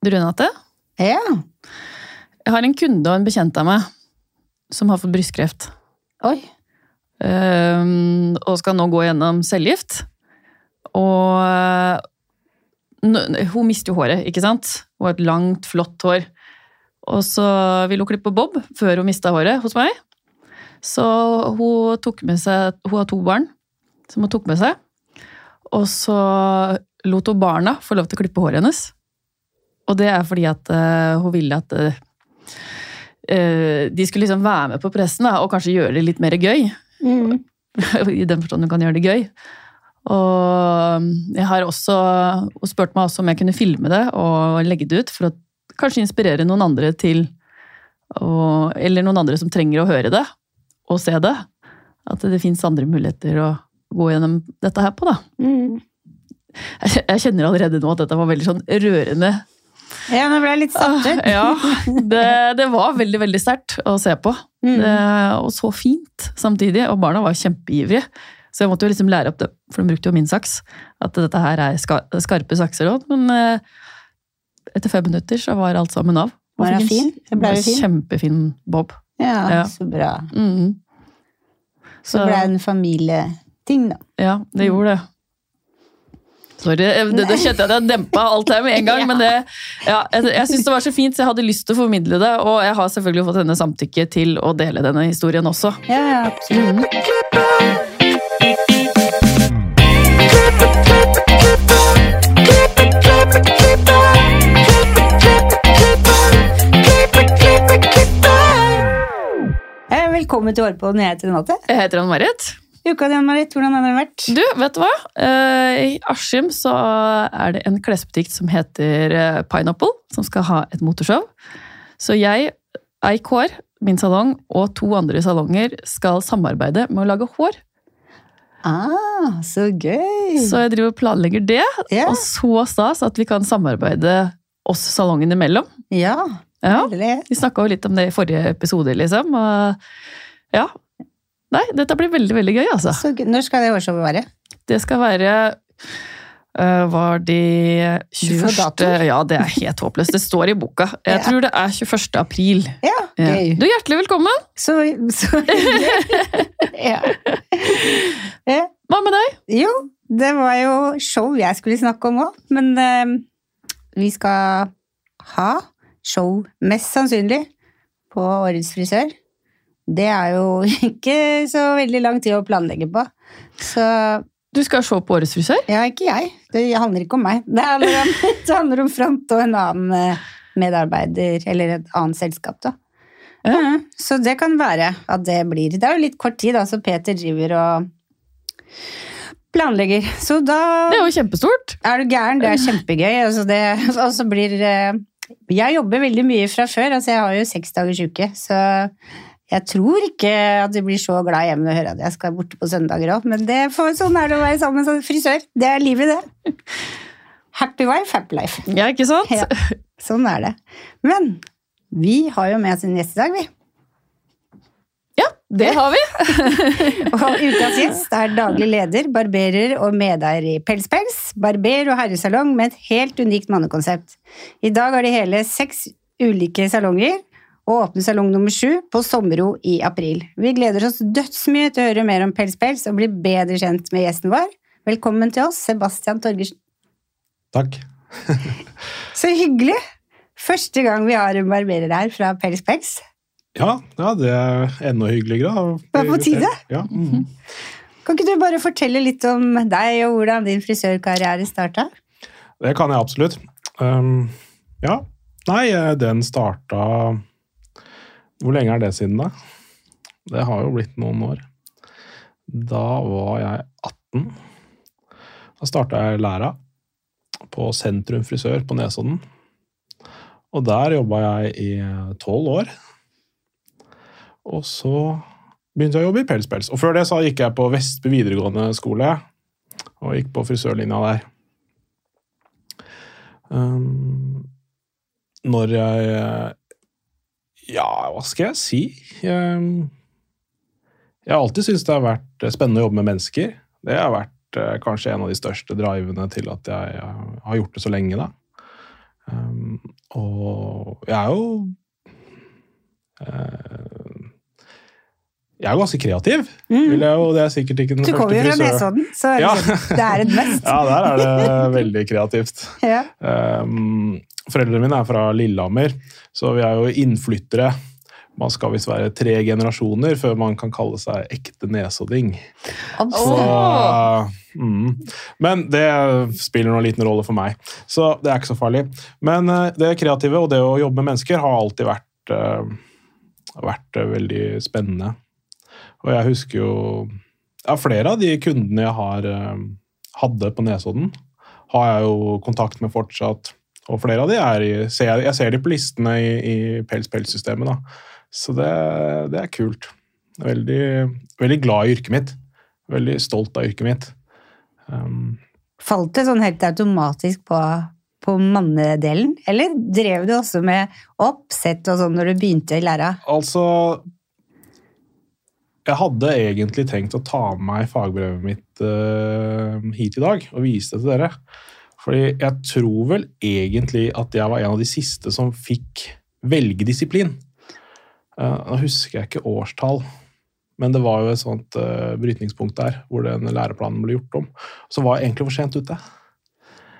Du, Renate? Ja. Jeg har en kunde og en bekjent av meg som har fått brystkreft. Oi. Um, og skal nå gå gjennom cellegift. Og eh, hun mister jo håret, ikke sant? Hun har et langt, flott hår. Og så ville hun klippe bob før hun mista håret hos meg. Så hun tok med seg Hun har to barn som hun tok med seg. Og så lot hun barna få lov til å klippe håret hennes. Og det er fordi at uh, hun ville at eh, de skulle liksom være med på pressen da, og kanskje gjøre det litt mer gøy. Mm. I den forstand hun kan gjøre det gøy. Og jeg har også Hun spurte meg også om jeg kunne filme det og legge det ut, for å kanskje inspirere noen andre til å- Eller noen andre som trenger å høre det og se det. At det fins andre muligheter å gå gjennom dette her på, da. Mm. Jeg, jeg kjenner allerede nå at dette var veldig sånn rørende. Ja, nå ble jeg litt satt ut. Ja, det, det var veldig, veldig sterkt å se på. Mm. Det, og så fint samtidig. Og barna var kjempeivrige. Så jeg måtte jo liksom lære opp det, for de brukte jo min saks, at dette her er skarpe sakser òg. Men eh, etter fem minutter så var alt sammen av. Var han fin? Det ble fin. Kjempefin bob. Ja, Ja. så bra. Mhm. Så ble det en familieting, da. Ja, det gjorde det. Sorry, det, det kjente jeg at jeg dempa alt her med en gang. Ja. Men det, ja, jeg, jeg syns det var så fint, så jeg hadde lyst til å formidle det. Og jeg har selvfølgelig fått henne samtykke til å dele denne historien også. Ja, ja, absolutt. Eh, Velkommen til Hårpodden. Jeg heter Renate. Jeg heter Ann-Marit. Uka di, Ann-Marit, hvordan har den vært? Du, vet du hva? Eh, I Askim så er det en klesbutikk som heter eh, Pineapple, som skal ha et motorshow. Så jeg, Eikår, min salong, og to andre salonger skal samarbeide med å lage hår. Ah, så gøy! Så jeg driver og planlegger det, Yeah. og så stas at vi kan samarbeide oss salongene imellom. ja, Ja, vi snakka jo litt om det i forrige episode, liksom. Og ja. Nei, dette blir veldig, veldig gøy, altså. Så. Når skal det årsshowet være? Det skal være uh, Var de 21. dato. Ja, det er helt håpløst. Det står i boka. Jeg Ja. tror det er 21. april. Ja, gøy. Du, hjertelig velkommen! Så, så ja. ja. Hva med deg? Jo, det var jo show jeg skulle snakke om òg, men uh, vi skal ha show, mest sannsynlig, på Årets frisør. Det er jo ikke så veldig lang tid å planlegge på. Så Du skal se på Årets frisør? ja, ikke jeg. Det handler ikke om meg. Det handler om, det handler om Front og en annen eh, medarbeider, eller et annet selskap, da. Ja. Ja, Så det kan være at det blir Det er jo litt kort tid, da, så Peter driver og planlegger. Så da Det er jo kjempestort. er du gæren. Det er kjempegøy. Altså det, og så blir eh, Jeg jobber veldig mye fra før. Altså jeg har jo seks dagers uke, så jeg tror ikke at du blir så glad hjemme når du hører at jeg skal borte på søndager òg, men det får, sånn er det å være sammen med frisør. Det er livet, det. Happy wife, happy life. Ja, ikke sant? Ja, sånn er det. Men vi har jo med oss en gjest i dag, vi. Ja, det har vi. Og ukas gjest er daglig leder, barberer og medeier i Pelspels, barber- og herresalong med et helt unikt mannekonsept. I dag har de hele seks ulike salonger, og åpne salong nummer sju på Sommero i april. Vi gleder oss dødsmye til å høre mer om Pels Pels og bli bedre kjent med gjesten vår. Velkommen til oss, Sebastian Torgersen. Takk. Så hyggelig! Første gang vi har en barberer her fra Pels Ja, ja, det er enda hyggeligere. da. Det er på tide. Ja. mhm. Kan ikke du bare fortelle litt om deg og hvordan din frisørkarriere starta? Det kan jeg absolutt. Um, ja. Nei, eh, den starta Hvor lenge er det siden, da? Det har jo blitt noen år. Da var jeg 18. Da starta jeg læra på Sentrum frisør på Nesodden. Og der jobba jeg i tolv år. Og så begynte jeg å jobbe i Pelspels. Og før det så gikk jeg på Vestby videregående skole og gikk på frisørlinja der. Um, når jeg Ja, hva skal jeg si? Jeg, jeg har alltid syntes det har vært spennende å jobbe med mennesker. Det har vært eh, kanskje en av de største drivene til at jeg, eh, har gjort det så lenge. da. Um, Og jeg er jo eh, Jeg er ganske kreativ. Vil jeg, jo- det er sikkert ikke den Du kommer jo fra Nesodden, så Ja. liksom, det er et mest. Ja, der er det veldig kreativt. Ja. Um, foreldrene mine er fra Lillehammer, så vi er jo innflyttere. Man skal visst være tre generasjoner før man kan kalle seg ekte nesodding. Så, mm. Men det spiller noen liten rolle for meg, så det er ikke så farlig. Men eh, det kreative og det å jobbe med mennesker har alltid vært, eh, vært eh, veldig spennende. Og jeg husker jo ja, flere av de kundene jeg har, hadde på Nesodden, har jeg jo kontakt med fortsatt. Og flere av de er i, ser jeg, jeg ser de på listene i, i Pels-Pels-systemet. da. Så det, det er kult. Veldig, veldig glad i yrket mitt. Veldig stolt av yrket mitt. Um, Falt det sånn helt automatisk på, på mannedelen? Eller drev du også med oppsett og sånn når du begynte i læra? altså Jeg hadde egentlig tenkt å ta med meg fagbrevet mitt uh, hit i dag og vise det til dere. Fordi jeg tror vel egentlig at jeg var en av de siste som fikk velge disiplin. Eh, Nå husker jeg ikke årstall, men det var jo et sånt eh, brytningspunkt der hvor den læreplanen ble gjort om. Så var jeg egentlig for sent ute.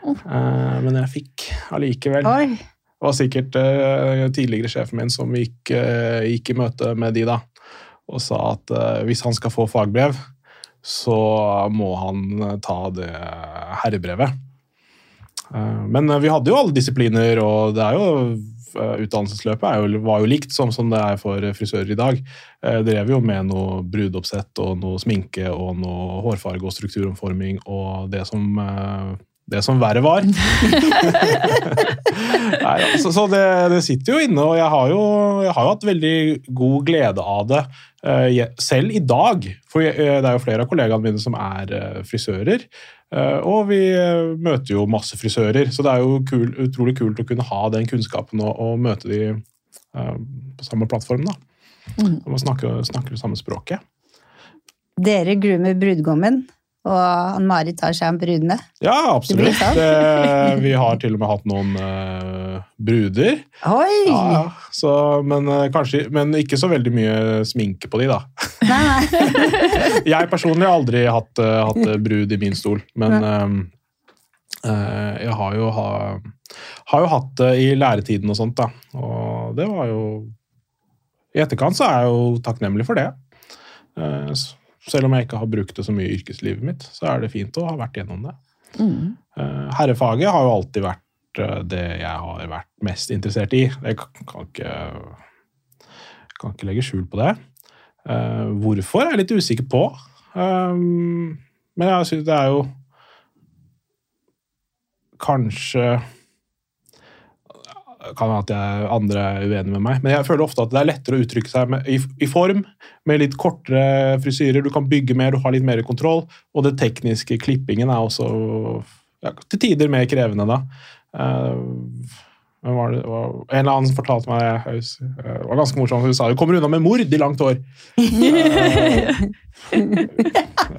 Eh, men jeg fikk allikevel. Oi, Det var sikkert eh, tidligere sjefen min som gikk, eh, gikk i møte med de da, og sa at eh, hvis han skal få fagbrev, så må han eh, ta det herrebrevet. Eh, men eh, vi hadde jo alle disipliner, og det er jo eh, utdannelsesløpet er jo, var jo likt som, som det er for frisører i dag. Eh, drev jo med noe brudeoppsett og noe sminke og noe hårfarge og strukturomforming og det som, det som verre var. Nei, altså, så det, det sitter jo inne, og jeg har jo, jeg har jo hatt veldig god glede av det Uh, selv i dag. For jeg, eh, det er jo flere av kollegaene mine som er uh, frisører. Uh, og vi møter jo masse frisører, så det er jo kul, utrolig kult å kunne ha den kunnskapen og, og møte de på samme plattform. da. Mm. Man snakker, snakker det samme språket. dere groomer brudgommen, og Ann-Marit tar seg av brudene. Ja, absolutt. Sånn. Vi har til og med hatt noen eh, bruder. Oi! Ja. Så, men, eh, kanskje, men ikke så veldig mye sminke på de, da. Nei. Jeg personlig har aldri hatt, hatt brud i min stol, men eh, jeg har jo, ha, har jo hatt det i læretiden og sånt, da. Og det var jo I etterkant så er jeg jo takknemlig for det. Uh, selv om jeg ikke har brukt det så mye i yrkeslivet mitt, så er det fint å ha vært gjennom det. Mm. Eh, Herrefaget har jo alltid vært eh, det jeg har vært mest interessert i. Jeg kan ikke, kan ikke legge skjul på det. Eh, Hvorfor er jeg litt usikker på. Men jeg synes det er jo kanskje kan være at jeg, andre er uenige med meg, men jeg føler ofte at det er lettere å uttrykke seg med, i, i form, med litt kortere frisyrer. Du kan bygge mer, du har litt mer kontroll, og det tekniske klippingen er også ja, til tider mer krevende da. Uh, det? En eller annen fortalte meg eh, Det var ganske morsomt. Hun sa du kommer unna med mord i langt hår. Eh,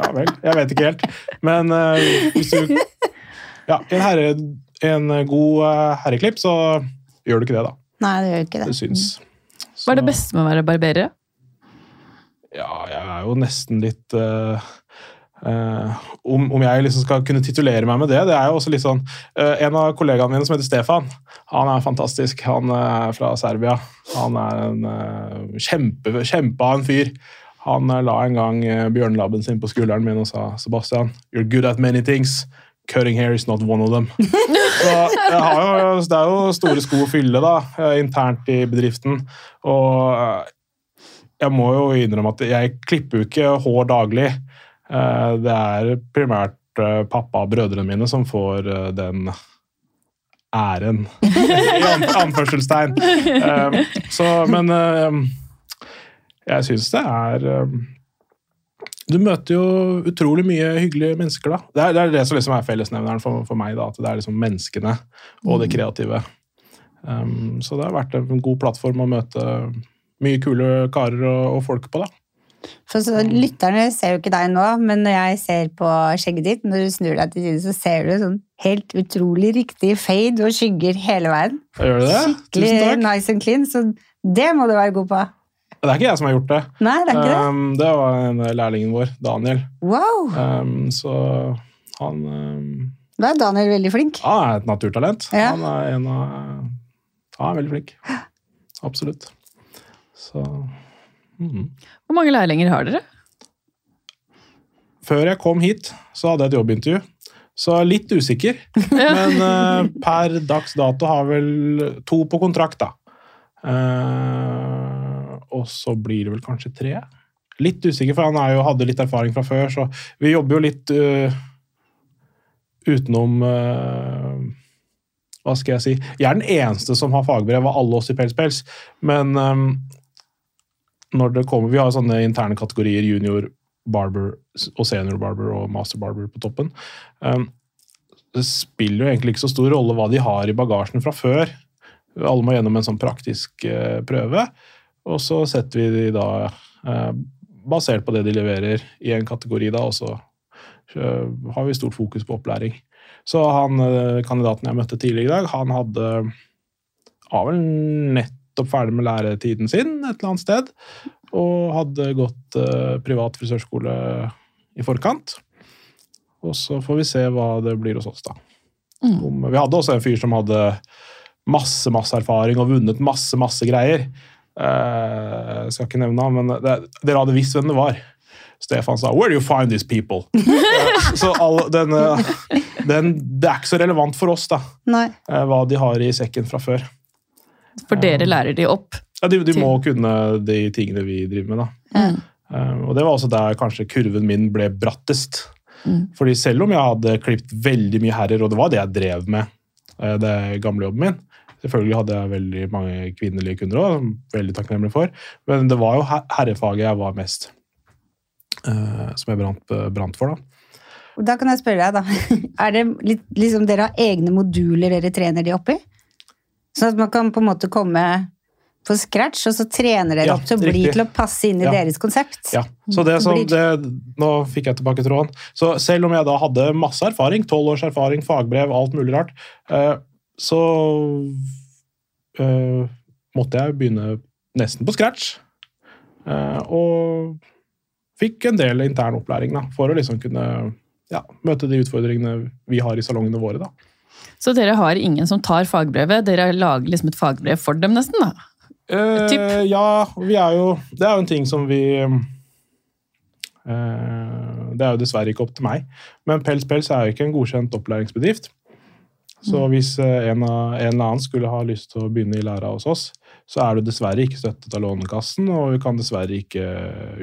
ja vel, jeg vet ikke helt. Men hvis du Ja, en, herre, en god herreklipp, så gjør du ikke det, da. Nei, det gjør ikke Det det. syns. Hva er det beste med å være barberer? Ja, jeg er jo nesten litt uh, eh, om, om jeg liksom skal kunne titulere meg med det, det er jo også litt sånn uh, En av kollegaene mine som heter Stefan, han er fantastisk. Han er fra Serbia. Han er en uh, kjempe, kjempe av en fyr. Han la en gang uh, bjørnelabben sin på skulderen min og sa Sebastian, you're good at many things. Cutting hair is not one of them. Så har jo, det er jo store sko å fylle da, eh, internt i bedriften. Og eh, jeg må jo innrømme at jeg klipper jo ikke hår daglig. Eh, Det er primært eh, pappa og brødrene mine som får eh, den æren, i an- anførselstegn. Eh, Så, men eh, jeg syns det er eh, Du møter jo utrolig mye hyggelige mennesker, da. Det er det, er det som liksom er fellesnevneren for, for meg, da, at det er liksom menneskene og det kreative. Um, så det har vært en god plattform å møte mye kule karer og, og folk på, da. For så, Lytterne ser jo ikke deg nå, men når jeg ser på skjegget ditt, når du snur deg til siden, så ser du sånn helt utrolig riktig fade og skygger hele veien. Gjør du det? Skikkelig nice and clean, så det må du være god på. Det er ikke jeg som har gjort det. Nei, det er ikke det? Um, det var en lærlingen vår, Daniel. Wow! Um, så han um, Da er Daniel veldig flink. Han er et naturtalent. Ja. Han er en av Han er veldig flink. Absolutt. Så mm. Hvor mange lærlinger har dere? Før jeg kom hit, så hadde jeg et jobbintervju. Så litt usikker. Men uh, per dags dato har vel to på kontrakt, da. Eh, og så blir det vel kanskje tre. Litt usikker, for han jo, hadde litt erfaring fra før, så vi jobber jo litt uh, utenom uh, Hva skal jeg si? Jeg er den eneste som har fagbrev av alle oss i Pels Pels, men um, når det kommer, Vi har sånne interne kategorier junior, barber og senior barber og master barber på toppen. Um, det spiller jo egentlig ikke så stor rolle hva de har i bagasjen fra før. Alle må gjennom en sånn praktisk uh, prøve, og så setter vi de da eh, basert på det de leverer i en kategori, da, og så eh, har vi stort fokus på opplæring. Så han eh, kandidaten jeg møtte tidligere i dag, han hadde var vel nettopp ferdig med læretiden sin et eller annet sted, og hadde gått privat frisørskole i forkant. Og så får vi se hva det blir hos oss, da. Mm. Om, vi hadde også en fyr som hadde masse masse erfaring og vunnet masse masse greier. Eh, jeg skal ikke nevne ham, men det, dere hadde visst hvem det var. Stefan sa 'Where do you find these people?' Eh, så all, den, eh, den, det er ikke så relevant for oss da, Nei. eh, hva de har i sekken fra før. For dere lærer de opp. Ja, de, de må kunne de tingene vi driver med. da. Mm. Eh, og det var også der kanskje kurven min ble brattest. Mm. Fordi selv om jeg hadde klipt veldig mye herrer, og det var det jeg drev med, eh, det gamle jobben min Selvfølgelig hadde jeg veldig mange kvinnelige kunder òg, veldig takknemlig for. Men det var jo herrefaget jeg var mest uh, Som jeg brant, brant for, da. Da kan jeg spørre deg, da. Er det litt, liksom dere har egne moduler dere trener de oppi? Sånn at man kan på en måte komme på scratch, og så trener dere Ja, opp til å bli til å passe inn i Ja. deres konsept? Ja, så det som det, Nå fikk jeg tilbake tråden. Så selv om jeg da hadde masse erfaring, tolv års erfaring, fagbrev, alt mulig rart, eh, så eh, måtte jeg begynne nesten på scratch. Eh, og fikk en del intern opplæring da, for å liksom kunne ja, møte de utfordringene vi har i salongene våre. da. Så dere har ingen som tar fagbrevet. Dere lager liksom et fagbrev for dem, nesten? da. Eh, ja, vi er jo Det er jo en ting som vi eh, Det er jo dessverre ikke opp til meg. Men Pels Pels er jo ikke en godkjent opplæringsbedrift. Så hvis eh, en, av, en eller annen skulle ha lyst til å begynne i læra hos oss, så er du dessverre ikke støttet av Lånekassen, og vi kan dessverre ikke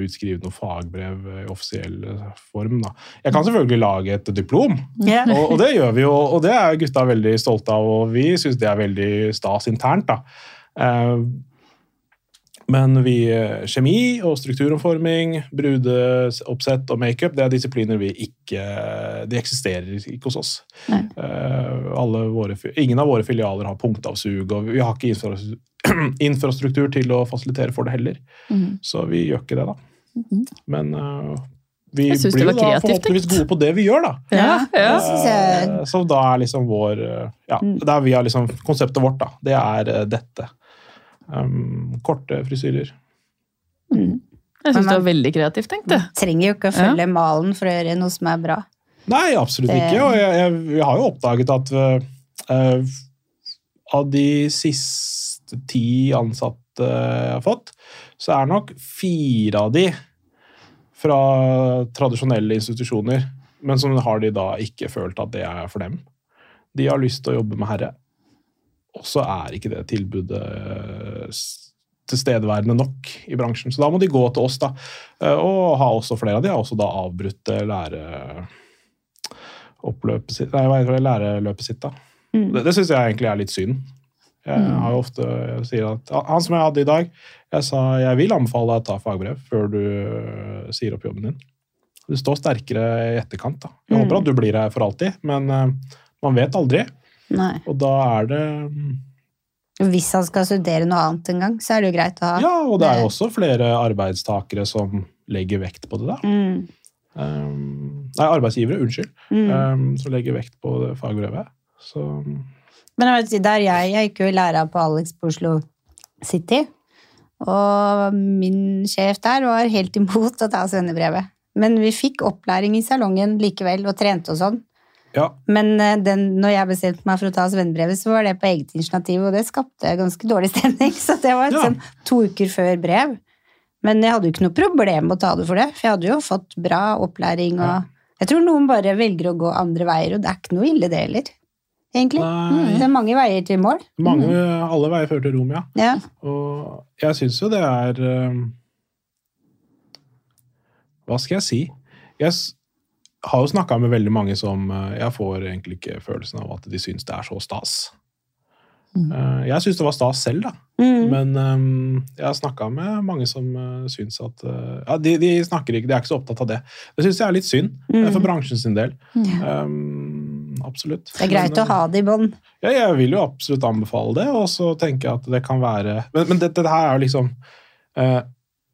utskrive noe fagbrev i offisiell form. Da. Jeg kan selvfølgelig lage et diplom, yeah. og, og det gjør vi jo, og det er gutta veldig stolte av, og vi syns det er veldig stas internt. da. Men vi, eh, kjemi og strukturomforming, brudeoppsett og makeup, det er disipliner vi ikke De eksisterer ikke hos oss. Eh, alle våre, ingen av våre filialer har punktavsug, og vi har ikke infrastruktur, infrastruktur til å fasilitere for det heller. Mm. Så vi gjør ikke det, da. Mhm. Men uh, vi blir jo da forhåpentligvis gode på det vi gjør, da. Ja, ja. Uh, jeg Så da er liksom vår uh, Ja, Mm. der vi har liksom konseptet vårt, da. Det er dette. Um, korte frisyrer. Jeg syns det var veldig kreativt tenkt, det. Trenger jo ikke å følge malen for å gjøre noe som er bra. Nei, absolutt Det- ikke. Og jeg, jeg, jeg har jo oppdaget at uh, av de siste ti ansatte jeg har fått, så er nok fire av de fra tradisjonelle institusjoner, men som har de da ikke følt at det er for dem. De har lyst til å jobbe med herre, og så er ikke det tilbudet s- tilstedeværende nok i bransjen. Så da må de gå til oss, da. Eh, Og ha også flere av de har også da avbrutt eh, læreoppløpet sitt, nei, læreløpet sitt. da. Mm. Det, det syns jeg egentlig er litt synd. Jeg Mm. har jo ofte jeg sier at Han som jeg hadde i dag, jeg sa jeg vil anbefale deg å ta fagbrev før du sier opp jobben din. Du står sterkere i etterkant. da. Jeg Mm. håper at du blir her for alltid, men man vet aldri. Nei. Og da er det mm, Hvis han skal studere noe annet en gang, så er det jo greit å ha. Ja, og det er jo også flere arbeidstakere som legger vekt på det, da. Mm. Um, nei, arbeidsgivere, unnskyld, Mm. um, som legger vekt på det fagbrevet. Så Men jeg vet, der jeg, jeg gikk jo i læra på Alex på Oslo City, og min sjef der var helt imot å ta svennebrevet. Men vi fikk opplæring i salongen likevel, og trente og sånn. Ja, Men eh, den, når jeg bestemte meg for å ta svennebrevet, så var det på eget initiativ, og det skapte ganske dårlig stemning. Så det var Ja. sånn to uker før brev. Men jeg hadde jo ikke noe problem med å ta det for det, for jeg hadde jo fått bra opplæring. og Jeg tror noen bare velger å gå andre veier, og det er ikke noe ille det heller. Egentlig. Mm, Det er mange veier til mål. mange, alle veier fører til Rom, ja. Ja. Og jeg syns jo det er um, Hva skal jeg si? Jeg har jo snakka med veldig mange som uh, Jeg får egentlig ikke følelsen av at de syns det er så stas. Mm. Uh, Jeg syns det var stas selv, da. Mm. Men um, jeg har snakka med mange som uh, syns at uh, Ja, de, de snakker ikke, de er ikke så opptatt av det. Det syns jeg er litt synd, Mm. uh, for bransjen sin del. Mm. Um, absolutt. Det er greit Men, å ha det i bånd. ja, jeg vil jo absolutt anbefale det, og så tenker jeg at det kan være Men, men dette her er jo liksom eh,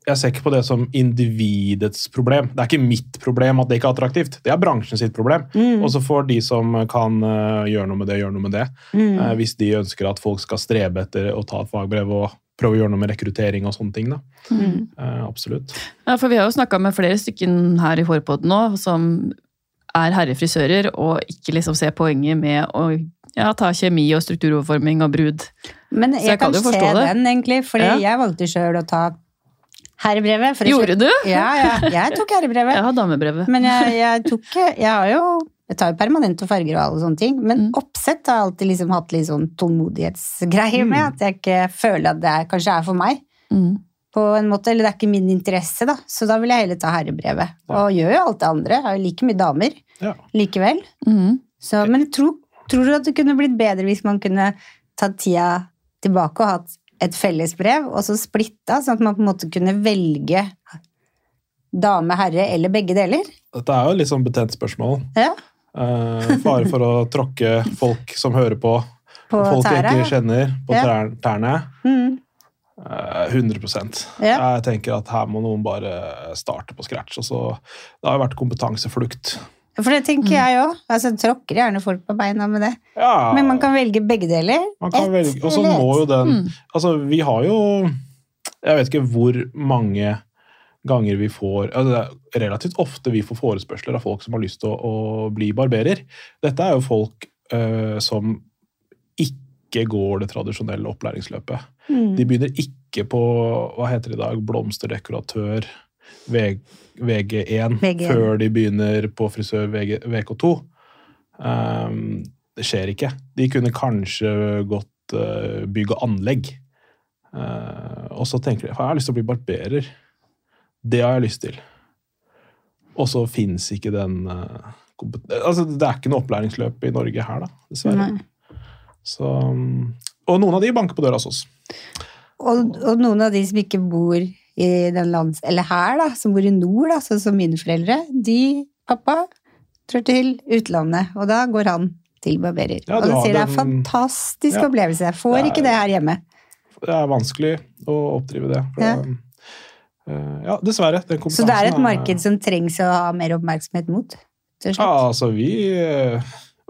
Jeg ser ikke på det som individets problem. Det er ikke mitt problem at det ikke er attraktivt. Det er bransjen sitt problem. Mm. Og så får de som kan uh, gjøre noe med det, gjøre noe med det. Mm. Uh, hvis de ønsker at folk skal strebe etter å ta et fagbrev og prøve å gjøre noe med rekruttering og sånne ting. da. Mm. Uh, absolutt. Ja, for vi har jo snakka med flere stykken her i Hårpodden nå, som er herrefrisører og ikke liksom ser poenget med å ja, ta kjemi og strukturoverforming og brud. Men jeg, jeg kan kan jo se det. den, egentlig, fordi Ja. jeg valgte sjøl å ta herrebrevet. for Gjorde du? Ja, ja, jeg tok herrebrevet. Jeg har damebrevet. Men jeg, jeg tok Jeg har jo jeg tar jo permanente farger og alle sånne ting, men Mm. oppsett har jeg alltid liksom hatt litt sånn tålmodighetsgreier med. Mm. At jeg ikke føler at det er, kanskje er for meg. Mm. på en måte, Eller det er ikke min interesse, da. Så da vil jeg heller ta herrebrevet. Og gjør jo alt det andre. Jeg Har jo like mye damer Ja. likevel. Mm. Så, men tror, tror du at det kunne blitt bedre hvis man kunne tatt tida tilbake og hatt et fellesbrev, og så splitta, sånn at man på en måte kunne velge dame, herre eller begge deler? Dette er jo litt sånn betent spørsmål. Ja, Eh, fare for å tråkke folk som hører på, på folk jeg tæra. ikke kjenner, på Ja. tærne. Mm, Eh, 100 Ja. Jeg tenker at her må noen bare starte på scratch. og så Det har jo vært kompetanseflukt. For det tenker Mm. jeg òg. Altså, tråkker gjerne folk på beina med det. Ja, Men man kan velge begge deler. man kan velge, Og så må jo den Mm. Altså, vi har jo Jeg vet ikke hvor mange ganger vi får altså Det er relativt ofte vi får forespørsler av folk som har lyst til å, å bli barberer. Dette er jo folk øh, som ikke går det tradisjonelle opplæringsløpet. Mm. De begynner ikke på hva heter det i dag, blomsterdekoratør V- VG1 VG1. før de begynner på frisør VG, VK2. Um, det skjer ikke. De kunne kanskje gått uh, bygg og anlegg. Uh, og så tenker de jeg har lyst til å bli barberer. Det har jeg lyst til. Og så fins ikke den uh, altså, Det er ikke noe opplæringsløp i Norge her, da, dessverre. Så, um, og noen av de banker på døra hos oss. Og, og noen av de som ikke bor i den lands... Eller her, da, som bor i nord, da, sånn som mine foreldre, de, pappa, drar til utlandet, og da går han til barberer. Ja, og han sier det er en fantastisk Ja. opplevelse. Jeg får er- ikke det her hjemme. Det er vanskelig å oppdrive det. Ja. uh, ja, dessverre. Så det er et marked som trengs å ha mer oppmerksomhet mot. Ja, altså vi uh,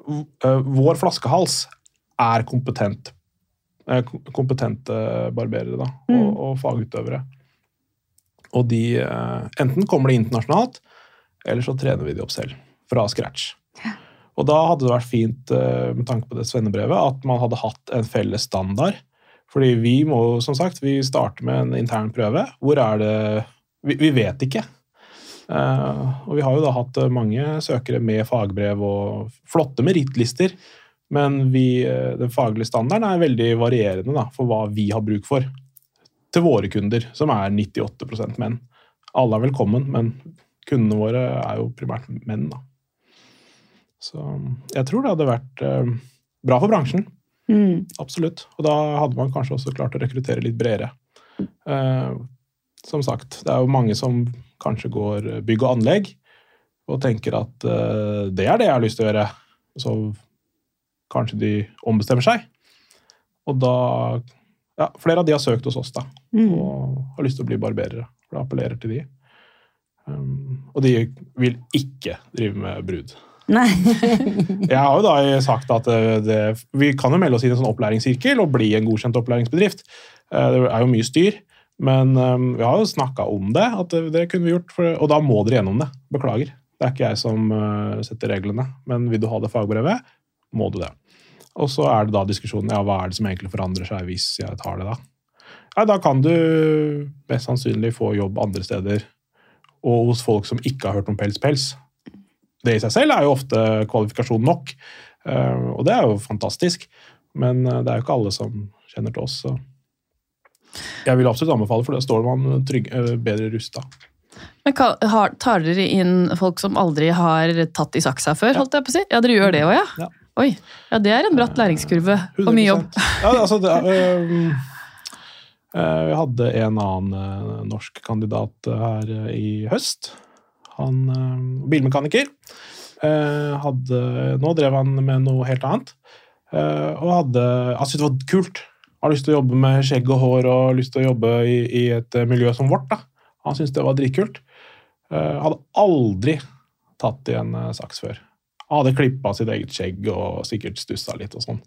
uh, Vår flaskehals er kompetent. Kompetente barberere da, og, Mm. og fagutøvere. Og de uh, Enten kommer de internasjonalt, eller så trener vi de opp selv. Fra scratch. Og da hadde det vært fint, uh, med tanke på det svennebrevet, at man hadde hatt en felles standard. Fordi vi må, som sagt, vi starter med en intern prøve. Hvor er det Vi, vi vet ikke. Uh, og vi har jo da hatt eh, mange søkere med fagbrev og flotte merittlister, men vi, eh, den faglige standarden er veldig varierende da, for hva vi har bruk for til våre kunder, som er 98 menn. Alle er velkommen, men kundene våre er jo primært menn. Da. Så jeg tror det hadde vært eh, bra for bransjen. Mm. Absolutt. Og da hadde man kanskje også klart å rekruttere litt bredere. Eh, som sagt, det er jo mange som kanskje går bygg og anlegg og tenker at eh, det er det jeg har lyst til å gjøre. Så kanskje de ombestemmer seg. Og da Ja, flere av de har søkt hos oss, da. Mm. Og har lyst til å bli barberere. For det appellerer til de. Um, og de vil ikke drive med brud. Nei. Jeg har jo da sagt at det, det, vi kan jo melde oss inn i en sånn opplæringssirkel og bli en godkjent opplæringsbedrift. Eh, Det er jo mye styr, men um, vi har jo snakka om det, at det, det kunne vi gjort, for, og da må dere gjennom det. Beklager. Det er ikke jeg som eh, setter reglene, men vil du ha det fagbrevet, må du det. Og så er det da diskusjonen ja, hva er det som egentlig forandrer seg hvis jeg tar det da. Ja, da kan du mest sannsynlig få jobb andre steder, og hos folk som ikke har hørt om pels-pels. Det i seg selv er jo ofte kvalifikasjon nok, eh, og det er jo fantastisk. Men eh, det er jo ikke alle som kjenner til oss. Så. Jeg vil absolutt anbefale, for da står man trygg, eh, bedre rusta. Men tar dere inn folk som aldri har tatt i saksa før? holdt jeg på å si? Ja, dere gjør det òg, ja? Ja. Oi, ja, Det er en bratt læringskurve og mye jobb. Ja, altså, det, øhm, øh, vi hadde en annen øh, norsk kandidat øh, her øh, i høst. Han øh, bilmekaniker. øh, hadde, nå drev han med noe helt annet. øh, og hadde, han syntes det var kult. Har lyst til å jobbe med skjegg og hår og lyst til å jobbe i, i et øh, miljø som vårt. da. Han syntes det var dritkult. Hadde aldri tatt i en øh, saks før. Han hadde klippa sitt eget skjegg og sikkert stussa litt og sånn.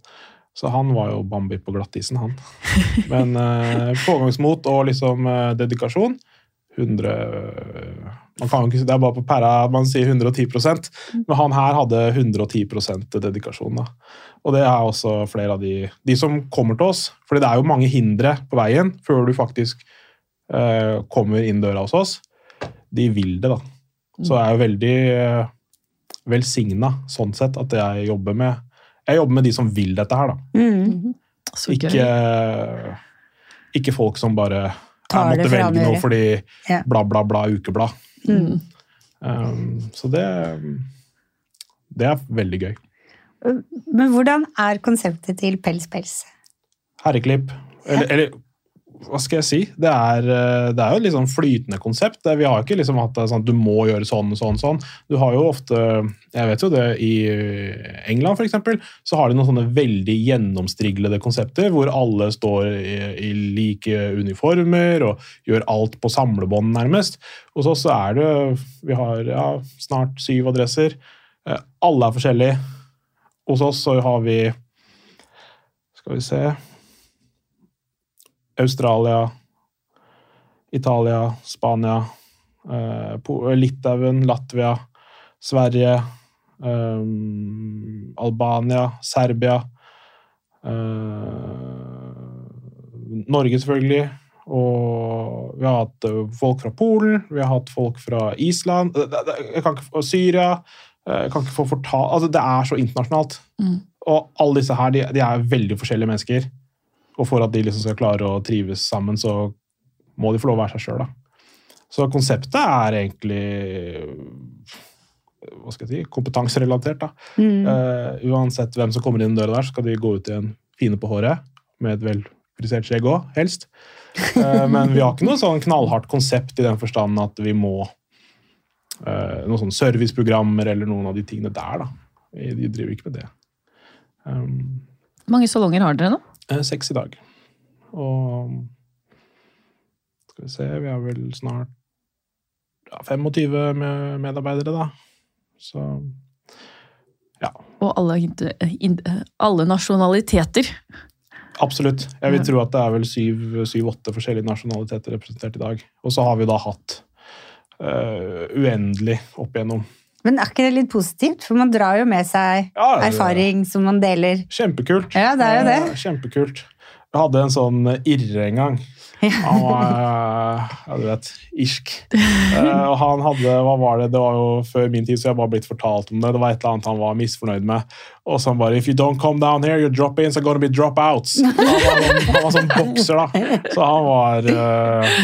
Så han var jo Bambi på glattisen, han. Men eh, pågangsmot og liksom eh, dedikasjon 100 eh, man kan jo ikke, Det er bare på pæra man sier 110% men han her hadde 110% dedikasjon. da. Og det er også flere av de, de som kommer til oss. For det er jo mange hindre på veien før du faktisk eh, kommer inn døra hos oss. De vil det, da. Så det er jo veldig eh, velsigna sånn sett at jeg jobber med jeg jobber med de som vil dette her, da. Mm. Så Ikke, gøy. ikke folk som bare Tar jeg måtte velge noe fordi Ja. bla, bla, bla, ukeblad. Mm. Um, så det Det er veldig gøy. Men hvordan er konseptet til Pels Pels? Herreklipp. Eller, eller hva skal jeg si? Det er, eh, det er jo et litt sånn flytende konsept. Vi har ikke liksom hatt det sånn at du må gjøre sånn og sånn. sånn. Du har jo ofte Jeg vet jo det i England, eksempel, så har de noen sånne veldig gjennomstriglede konsepter hvor alle står i, i like uniformer og gjør alt på samlebånd, nærmest. Hos oss er det Vi har ja, snart syv adresser. Eh, Alle er forskjellige. Hos oss så har vi Skal vi se Australia, Italia, Spania, eh, Litauen, Latvia, Sverige, eh, Albania, Serbia eh, Norge, selvfølgelig. Og vi har hatt folk fra Polen, vi har hatt folk fra Island jeg kan ikke, Syria. Jeg kan ikke få fortalt altså Det er så internasjonalt. Mm. Og alle disse her de, de er veldig forskjellige mennesker. Og for at de liksom skal klare å trives sammen, så må de få lov å være seg sjøl. Så konseptet er egentlig hva skal jeg si, kompetanserelatert. da. Mm. Uh, uansett hvem som kommer inn døra der, så skal de gå ut i en fine på håret med et velfrisert skjegg òg, helst. Uh, men vi har ikke noe sånn knallhardt konsept i den forstand at vi må uh, Noen sånne serviceprogrammer eller noen av de tingene der, da. Vi, de driver ikke med det. Um, mange salonger har dere nå? Eh, Seks i dag. Og Skal vi se, vi har vel snart ja, 25 med medarbeidere, da. Så Og alle, alle nasjonaliteter. absolutt. Jeg vil tro at det er vel syv-åtte forskjellige nasjonaliteter representert i dag. Og så har vi da hatt uh, uendelig opp igjennom. Men er ikke det litt positivt? For man drar jo med seg Ja, erfaring som man deler. Kjempekult. Ja, det er jo det. Eh, Kjempekult. Jeg hadde en sånn irre en gang. Han var, eh, ja, du vet, irsk. Eh, og han hadde, hva var det, det var jo før min tid, så jeg bare blitt fortalt om det. Det var et eller annet han var misfornøyd med. Og så han bare, if you don't come down here, you're drop-ins are gonna be drop-outs. Han, var sånn- han var sånn bokser da. Så han var uh,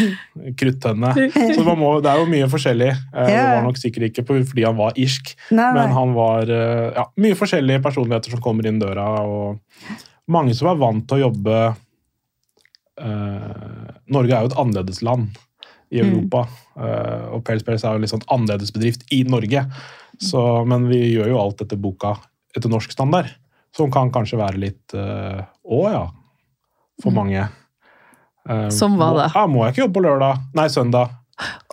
kruttønne. Så man må, det er jo mye forskjellig. Uh, Det var nok sikkert ikke fordi han var irsk. Men han var uh, ja, mye forskjellige personligheter som kommer inn døra, og mange som er vant til å jobbe Norge er jo et annerledes land i Mm. Europa, eh, og Pels Pels er jo en litt sånn annerledes bedrift i Norge. Så, men vi gjør jo alt etter boka, etter norsk standard, som kan kanskje være litt eh, Å ja, for Mm. mange. Uh, Som hva må- da? Ja, må jeg ikke jobbe på lørdag? Nei, søndag.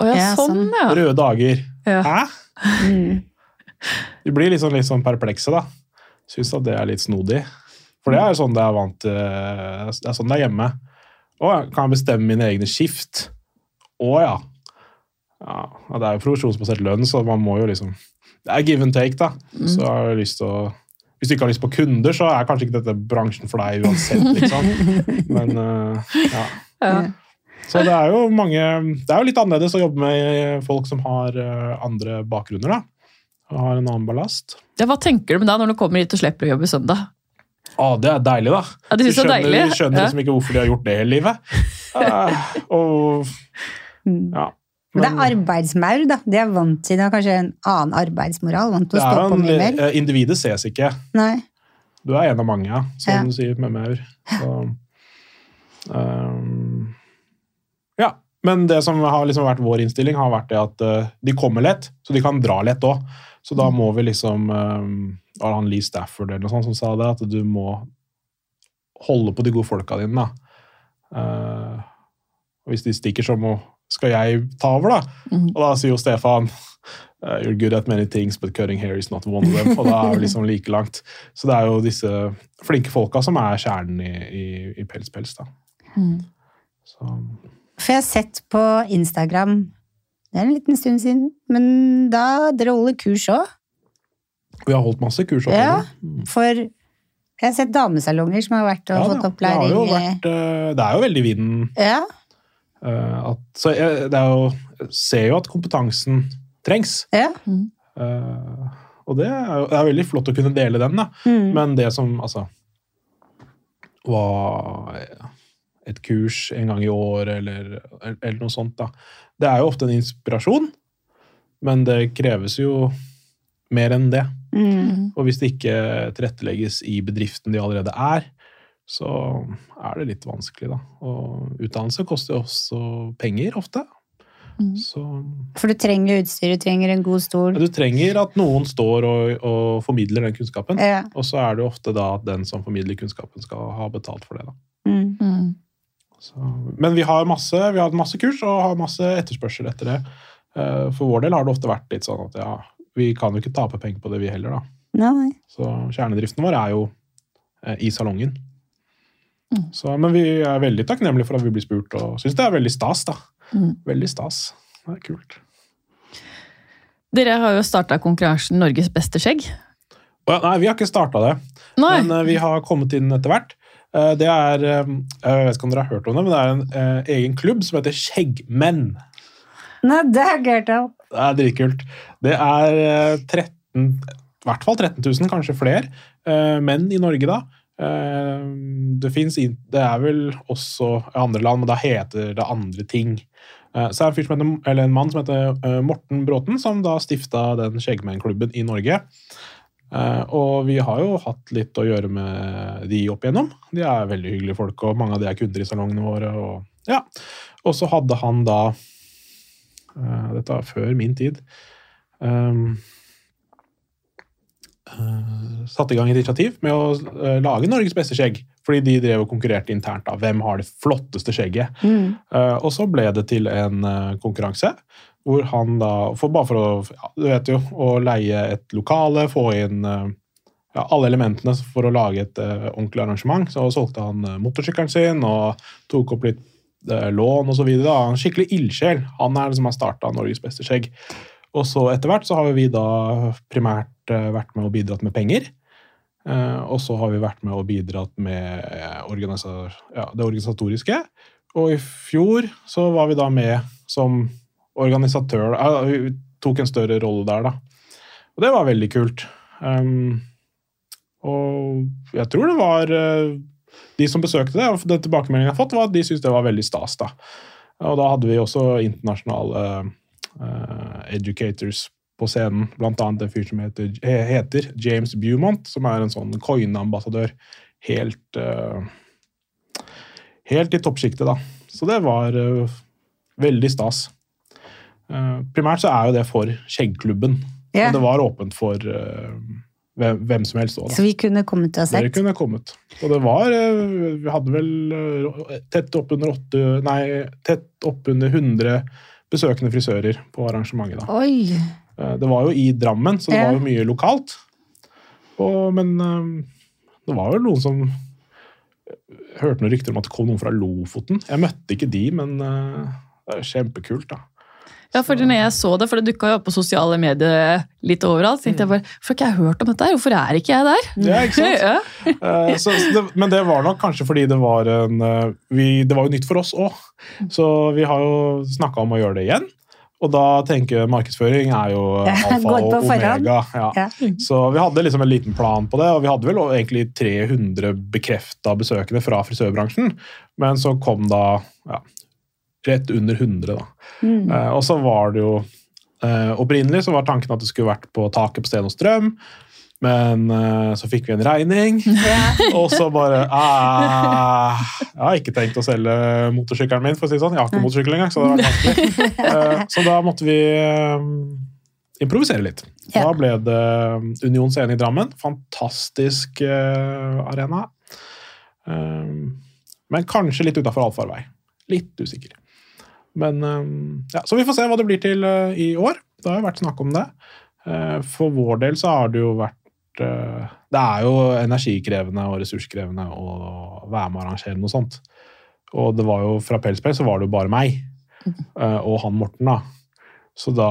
Oh, ja, Ja, sånn, sånn. ja. Røde dager. Ja. Hæ? Mm. De blir sånn, litt sånn perplekse, da. Syns at det er litt snodig. For det er sånn det er vant til. Det er sånn det er hjemme. Å, kan jeg bestemme mine egne skift? Å ja. ja. ja, Det er jo profesjonsbasert lønn, så man må jo liksom Det er give and take, da. Så har jeg lyst til å Hvis du ikke har lyst på kunder, så er kanskje ikke dette bransjen for deg uansett, liksom. Men uh, ja. Ja. Så det er jo mange Det er jo litt annerledes å jobbe med folk som har øh, andre bakgrunner, da. Og har en annen ballast. Ja, hva tenker du med det når du kommer hit og slipper å jobbe søndag? Å, det er deilig, da. Ja, du er skjønner, deilig? de skjønner liksom ikke hvorfor de har gjort det hele livet. Uh, og Mm. ja. Men det er arbeidsmaur, da. De er vant til det, er kanskje en annen arbeidsmoral. Vant til å stå på mye mer. eh, Individet ses ikke. Nei. Du er en av mange, ja, som Ja. du sier med maur. Så, ehm, ja. Men det som har liksom vært vår innstilling, har vært det at eh, de kommer lett, så de kan dra lett òg. Så da må vi liksom Var det han Lee Stafford eller noe sånt som sa det? At du må holde på de gode folka dine. da. Eh, hvis de stikker, så må, skal jeg ta over, da. Mhm. Og da sier jo Stefan uh, You're good at many things, but cutting hair is not one of them. Og da er vi liksom like langt. Så det er jo disse flinke folka som er kjernen i, i, i Pels Pels, da. Mm. Så, For jeg har sett på Instagram Det er en liten stund siden, men da dere holder kurs òg. vi har holdt masse kurs Også. Ja. Mm. For jeg har sett damesalonger som har vært og Ja, fått opplæring. det, vært, eh, det er jo veldig vinden. Ja. eh, at, så jeg, det jo, jeg ser jo at kompetansen trengs. ja. Mm. og det er jo det er veldig flott å kunne dele den, da. Mm. Men det som altså var et kurs en gang i året eller, eller noe sånt, da. Det er jo ofte en inspirasjon, men det kreves jo mer enn det. Mm. Og hvis det ikke tilrettelegges i bedriften de allerede er, så er det litt vanskelig, da. Og utdannelse koster jo også penger, ofte. Mm. Så For du trenger utstyr, du trenger en god stol. du trenger at noen står og, og formidler den kunnskapen. Ja. Og så er det ofte da at den som formidler kunnskapen, skal ha betalt for det. da. Mm. Så, men vi har, masse, vi har hatt masse kurs og har masse etterspørsel etter det. Eh, For vår del har det ofte vært litt sånn at ja, vi kan jo ikke tape penger på det, vi heller. da. Nei. Så kjernedriften vår er jo eh, i salongen. Mm. Så, men vi er veldig takknemlige for at vi blir spurt, og syns det er veldig stas. da. Mm. Veldig stas. Det er kult. Dere har jo starta konkurransen Norges beste skjegg. Nei, vi har ikke starta det, Nei. men eh, vi har kommet inn etter hvert. Eh, det er eh, Jeg vet ikke om dere har hørt om det, men det er en eh, egen klubb som heter Skjeggmenn. Nei, det er gørt av. Det er dritkult. Det er eh, 13 I hvert fall 13 000, kanskje flere, eh, menn i Norge, da. Eh, Det finnes Det er vel også i andre land, men da heter det andre ting. Eh, Så er det en, heter, en mann som heter eh, Morten Bråten, som da stifta den Skjeggmennklubben i Norge. Eh, Og vi har jo hatt litt å gjøre med de opp igjennom. De er veldig hyggelige folk, og mange av de er kunder i salongene våre. Og, ja. og så hadde han da eh, Dette var før min tid. Um, eh, satte i gang et initiativ med å lage Norges beste skjegg. Fordi de drev og konkurrerte internt. da. Hvem har det flotteste skjegget? Mm. Og så ble det til en konkurranse hvor han da for Bare for å ja, du vet jo, å leie et lokale, få inn eh, ja, alle elementene for å lage et uh, ordentlig arrangement. Så solgte han uh, motorsykkelen sin og tok opp litt uh, lån osv. En skikkelig ildsjel. Han er det som har starta Norges beste skjegg. Og så etter hvert så har vi da primært uh, vært med og bidratt med penger. Og så har vi vært med og bidratt med organisa ja, det organisatoriske. Og i fjor så var vi da med som organisatør. Ja, tok en større rolle der, da. Og det var veldig kult. Um, og jeg tror det var eh, de som besøkte det, og den tilbakemeldingen jeg har fått, var at de syntes det var veldig stas. da. Og da hadde vi også internasjonale uh, educators på scenen, blant annet en fyr som heter, heter James Beaumont, som er en sånn coin-ambassadør. Helt uh, Helt i toppsjiktet, da. Så det var uh, veldig stas. Eh, primært så er jo det for skjeggklubben, Ja. men det var åpent for eh, hvem, som helst òg. Så vi kunne kommet og Dere sett. kunne kommet. Og det var eh, Vi hadde vel tett oppunder åtte Nei, tett oppunder 100 besøkende frisører på arrangementet. da. Oi! Det var jo i Drammen, så det Ja. var jo mye lokalt. Og, men det var jo noen som hørte noen rykter om at det kom noen fra Lofoten. Jeg møtte ikke de, men det er kjempekult, da. Ja, for når jeg så det, for det dukka jo opp på sosiale medier litt overalt, så tenkte jeg bare Hvorfor har ikke jeg hørt om dette? her? Hvorfor er ikke jeg der? Ja, ikke sant? Ja. Eh, så, så det, men det var nok kanskje fordi det var en eh, vi, Det var jo nytt for oss òg. Så vi har jo snakka om å gjøre det igjen. Og da tenker jeg markedsføring er jo Ja, alfa og omega. Ja. Ja. Så vi hadde liksom en liten plan på det, og vi hadde vel egentlig 300 bekrefta besøkende fra frisørbransjen. Men så kom da ja, rett under 100, da. Mm. Eh, og så var det jo eh, Opprinnelig så var tanken at det skulle vært på taket på Sten og Strøm, men uh, så fikk vi en regning. Og så bare ah, Jeg har ikke tenkt å selge motorsykkelen min, for å si det sånn. Jeg har ikke motorsykkel engang, så det var vanskelig. Så da måtte vi improvisere litt. Ja. Da ble det Union Scene i Drammen. Fantastisk arena. Men kanskje litt utafor allfarvei. Litt usikker. Men eh, ja, Så vi får se hva det blir til eh, i år. Det har jo vært snakk om det. Eh, For vår del så har det jo vært eh, Det er jo energikrevende og ressurskrevende å være med og arrangere noe sånt. Og det var jo fra Pelspel så var det jo bare meg eh, og han Morten, da. Så da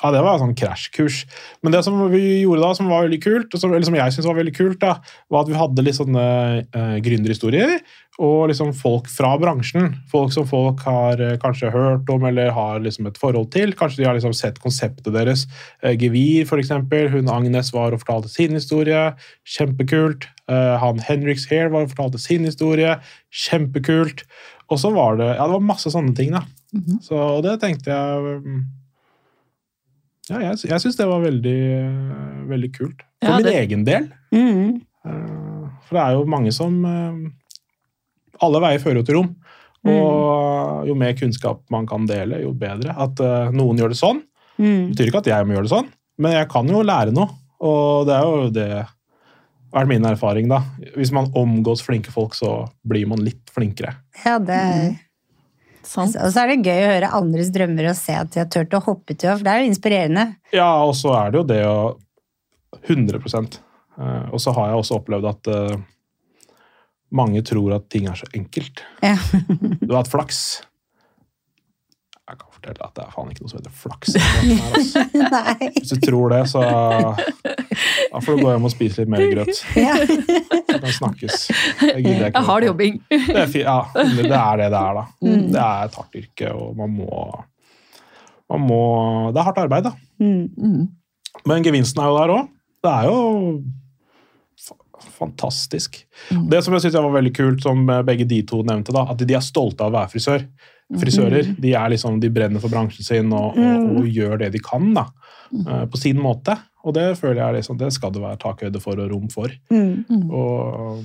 Ja, det var sånn krasjkurs. Men det som vi gjorde da, som var veldig kult, som, eller som jeg syntes var veldig kult, da, var at vi hadde litt sånne eh, gründerhistorier. Og liksom folk fra bransjen. Folk som folk har eh, kanskje hørt om eller har liksom et forhold til. Kanskje de har liksom sett konseptet deres. Eh, Gevir, eksempel. Hun Agnes var og fortalte sin historie. Kjempekult. Eh, han Henriks Hair var og fortalte sin historie. Kjempekult. Og så var det ja, det var masse sånne ting, da. Mhm. Så det tenkte jeg mm, Ja, jeg, jeg syns det var veldig, veldig kult. For Ja, min det- egen del. Mm. Eh, For det er jo mange som eh, Alle veier fører jo til rom. Og jo mer kunnskap man kan dele, jo bedre. At eh, noen gjør det sånn, Mm. betyr ikke at jeg må gjøre det sånn, men jeg kan jo lære noe. Og det er jo det vært min erfaring, da. Hvis man omgås flinke folk, så blir man litt flinkere. Ja, det Sant. Og så er det gøy å høre andres drømmer og se at de har turt å hoppe til, for det er jo inspirerende. Ja, og så er det jo det å 100 Eh, Og så har jeg også opplevd at eh, mange tror at ting er så enkelt. Ja. Du har hatt flaks. Jeg kan fortelle at det er faen ikke noe som heter flaks. her, altså. Hvis du tror det, så da får du gå hjem og spise litt mer grøt. Ja. Det kan snakkes. Jeg gidder ikke. Jeg har det jobbing. Det er, ja, det er det det er, da. Mm. Det er et hardt yrke, og man må, man må Det er hardt arbeid, da. Mm. Mm. Men gevinsten er jo der òg. Det er jo fantastisk. Mm. Det som jeg synes var veldig kult, som begge de to nevnte, da, at de er stolte av å være frisør. Frisører de, er liksom, de brenner for bransjen sin og, og, og gjør det de kan da, eh, på sin måte. Og det føler jeg er liksom, det skal det være takhøyde for og rom for. Mm. Og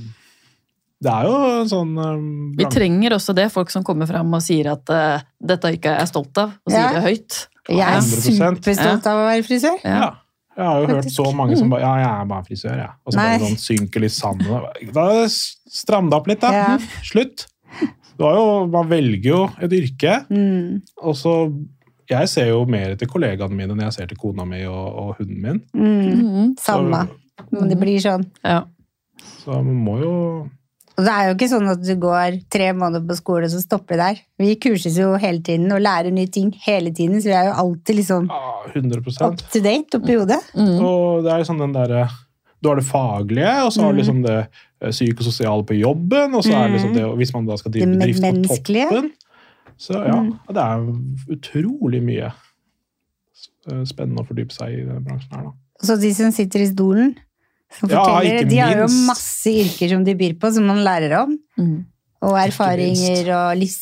det er jo en sånn um, Vi trenger også det, folk som kommer fram og sier at uh, dette er er jeg stolt av, og sier Ja. det høyt. Jeg er superstolt av å være frisør. Ja. Ja. Jeg har jo hørt så mange som bare Ja, jeg er bare frisør, jeg. Og så bare sånn synker litt sanden. Da stram det opp litt, da. Ja. Slutt. Jo, man velger jo et yrke, Mm. og så Jeg ser jo mer etter kollegaene mine enn jeg ser til kona mi og, og hunden min. Mm. Mm. Samme. Men det blir sånn. Ja. Så man må jo Og det er jo ikke sånn at du går tre måneder på skole, og så stopper det der. Vi kurses jo hele tiden og lærer nye ting hele tiden, så vi er jo alltid liksom ja, 100 up to date oppi hodet. Mm. Og det er jo sånn den derre Du har det faglige, og så har du liksom det eh, psykososiale på jobben, og så er det liksom det Hvis man da skal drive Det bedrift på menneskelige. toppen Så ja, Mm. det er utrolig mye eh, spennende å fordype seg i denne bransjen her, da. Så de som sitter i stolen, som forteller, ja, de har jo masse yrker som de byr på, som man lærer om. Mm. Og erfaringer og livs...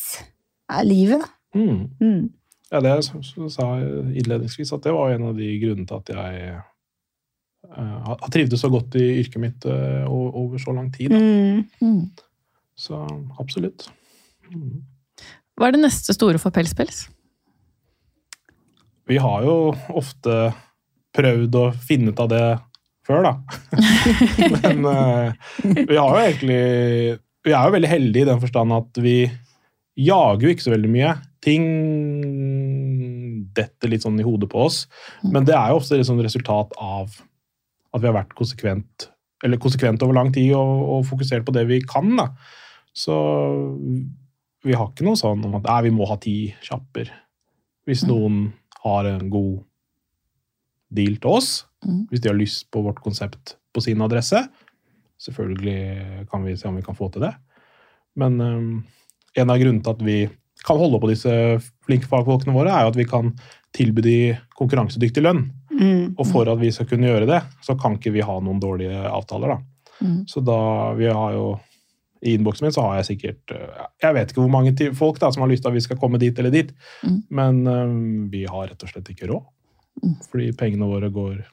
Ja, livet, da. Mm. Mm. Ja, det jeg s- s- sa jeg innledningsvis, at det var en av de grunnene til at jeg eh, har har trivdes så godt i yrket mitt eh, over så lang tid. Mm. Mm. Så absolutt. Mm. Hva er det neste store for Pelspels? Vi har jo ofte prøvd å finne ut av det før, da. Men uh, vi har jo egentlig Vi er jo veldig heldige i den forstand at vi jager jo ikke så veldig mye. ting detter litt sånn i hodet på oss. Men det er jo ofte et sånn resultat av at vi har vært konsekvent, eller konsekvent over lang tid og, og fokusert på det vi kan. Da. Så vi har ikke noe sånn om at nei, vi må ha ti kjapper. Hvis Mm. noen har en god deal til oss, Mm. hvis de har lyst på vårt konsept på sin adresse, selvfølgelig kan vi se om vi kan få til det. Men um, en av grunnene til at vi kan holde på disse flinke fagfolkene våre, er jo at vi kan tilby de konkurransedyktig lønn. Mm. Og for at vi skal kunne gjøre det, så kan ikke vi ha noen dårlige avtaler. da. Mm. Så da vi har jo I innboksen min så har jeg sikkert Jeg vet ikke hvor mange folk da som har lyst til at vi skal komme dit eller dit, Mm. men um, vi har rett og slett ikke råd. Mm. Fordi pengene våre går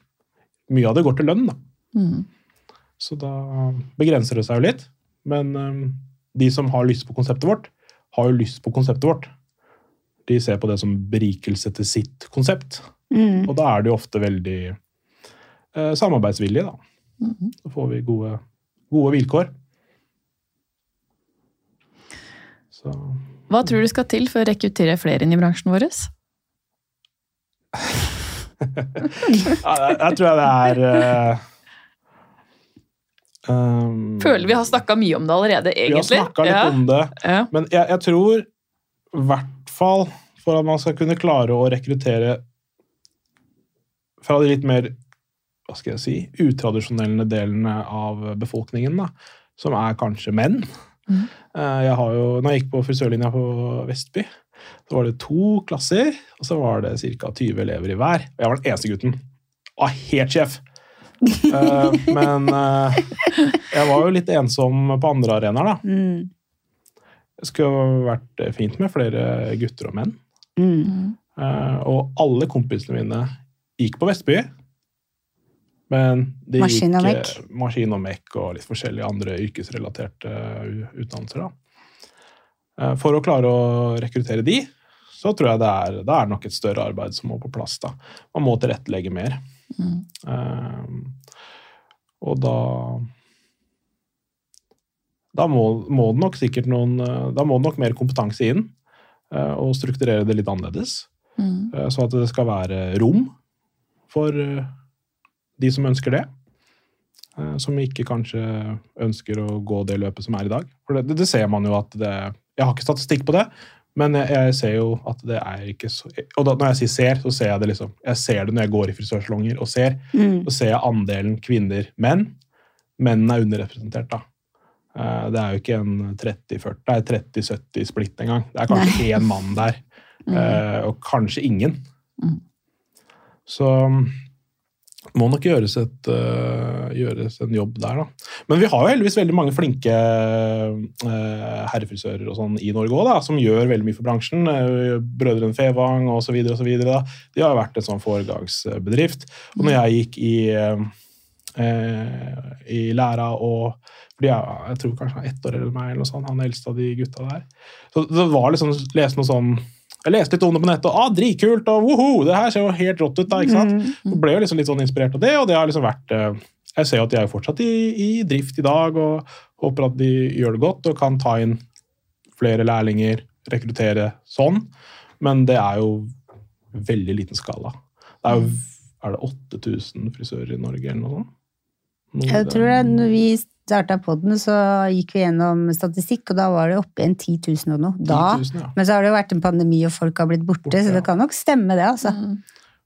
Mye av det går til lønn, da. Mm. Så da begrenser det seg jo litt. Men um, de som har lyst på konseptet vårt, har jo lyst på konseptet vårt. De ser på det som berikelse til sitt konsept. Mm. Og da er det jo ofte veldig eh, samarbeidsvillig, da. Mm. Så får vi gode, gode vilkår. Så Hva tror du skal til for å rekruttere flere inn i bransjen vår? ja, jeg, jeg tror jeg det er uh, um, Føler vi har snakka mye om det allerede, egentlig. Vi har snakka litt ja. om det. Ja. Men jeg, jeg tror i hvert fall for at man skal kunne klare å rekruttere fra de litt mer hva skal jeg si, utradisjonelle delene av befolkningen, da, som er kanskje menn. Mhm. Eh, Jeg har jo, når jeg gikk på frisørlinja på Vestby, så var det to klasser, og så var det ca. 20 elever i hver. Og jeg var den eneste gutten. Og helt sjef! Eh, men eh, jeg var jo litt ensom på andre arenaer, da. Mm. Det skulle vært fint med flere gutter og menn. Mm. Og alle kompisene mine gikk på Vestby. Men det Maskin og gikk eh, maskin og MEC og litt forskjellige andre yrkesrelaterte eh, utdannelser. Da. Eh, For å klare å rekruttere de, så tror jeg det er, det er nok et større arbeid som må på plass. da. Man må tilrettelegge mer. Mm. Eh, og da Da må, må det nok sikkert noen eh, Da må det nok mer kompetanse inn, Uh, og strukturere det litt annerledes. Mm. Uh, Så at det skal være rom for eh, de som ønsker det. eh, Som ikke kanskje ønsker å gå det løpet som er i dag. For det, det ser man jo at det Jeg har ikke statistikk på det, men jeg, jeg ser jo at det er ikke så Og da, når jeg sier ser, så ser jeg det liksom Jeg ser det når jeg går i frisørsalonger og ser. Mm. Så ser jeg andelen kvinner-menn. Mennene er underrepresentert, da. Eh, Det er jo ikke en 30-40, det er 30-70 splitt engang. Det er kanskje én mann der, mm. og kanskje ingen. Mm. Så må nok gjøres, et, uh, gjøres en jobb der, da. Men vi har jo heldigvis veldig mange flinke uh, herrefrisører og sånn i Norge òg, som gjør veldig mye for bransjen. Uh, Brødrene Fevang osv. De har jo vært en sånn foregangsbedrift. Og når jeg gikk i uh, eh, i læra og jeg, jeg tror kanskje han er ett år eller meg, eller noe sånt, han eldste av de gutta der. Så det var liksom, lese noe sånn, Jeg leste litt om det på nettet, og ah, dritkult, og woho, det her ser jo helt rått ut. da, ikke sant? Mm. Ble jo liksom litt sånn inspirert av det, og det har liksom vært eh, Jeg ser jo at de er jo fortsatt i, i drift i dag, og håper at de gjør det godt og kan ta inn flere lærlinger, rekruttere sånn. Men det er jo veldig liten skala. Det er jo er det 8000 frisører i Norge, eller noe sånt? Jeg tror det, når vi starta poden, så gikk vi gjennom statistikk, og da var det oppe i en 10 000 og noe. Da. 000, ja. Men så har det jo vært en pandemi, og folk har blitt borte, Borte, så det ja. kan nok stemme, det, altså. Mm.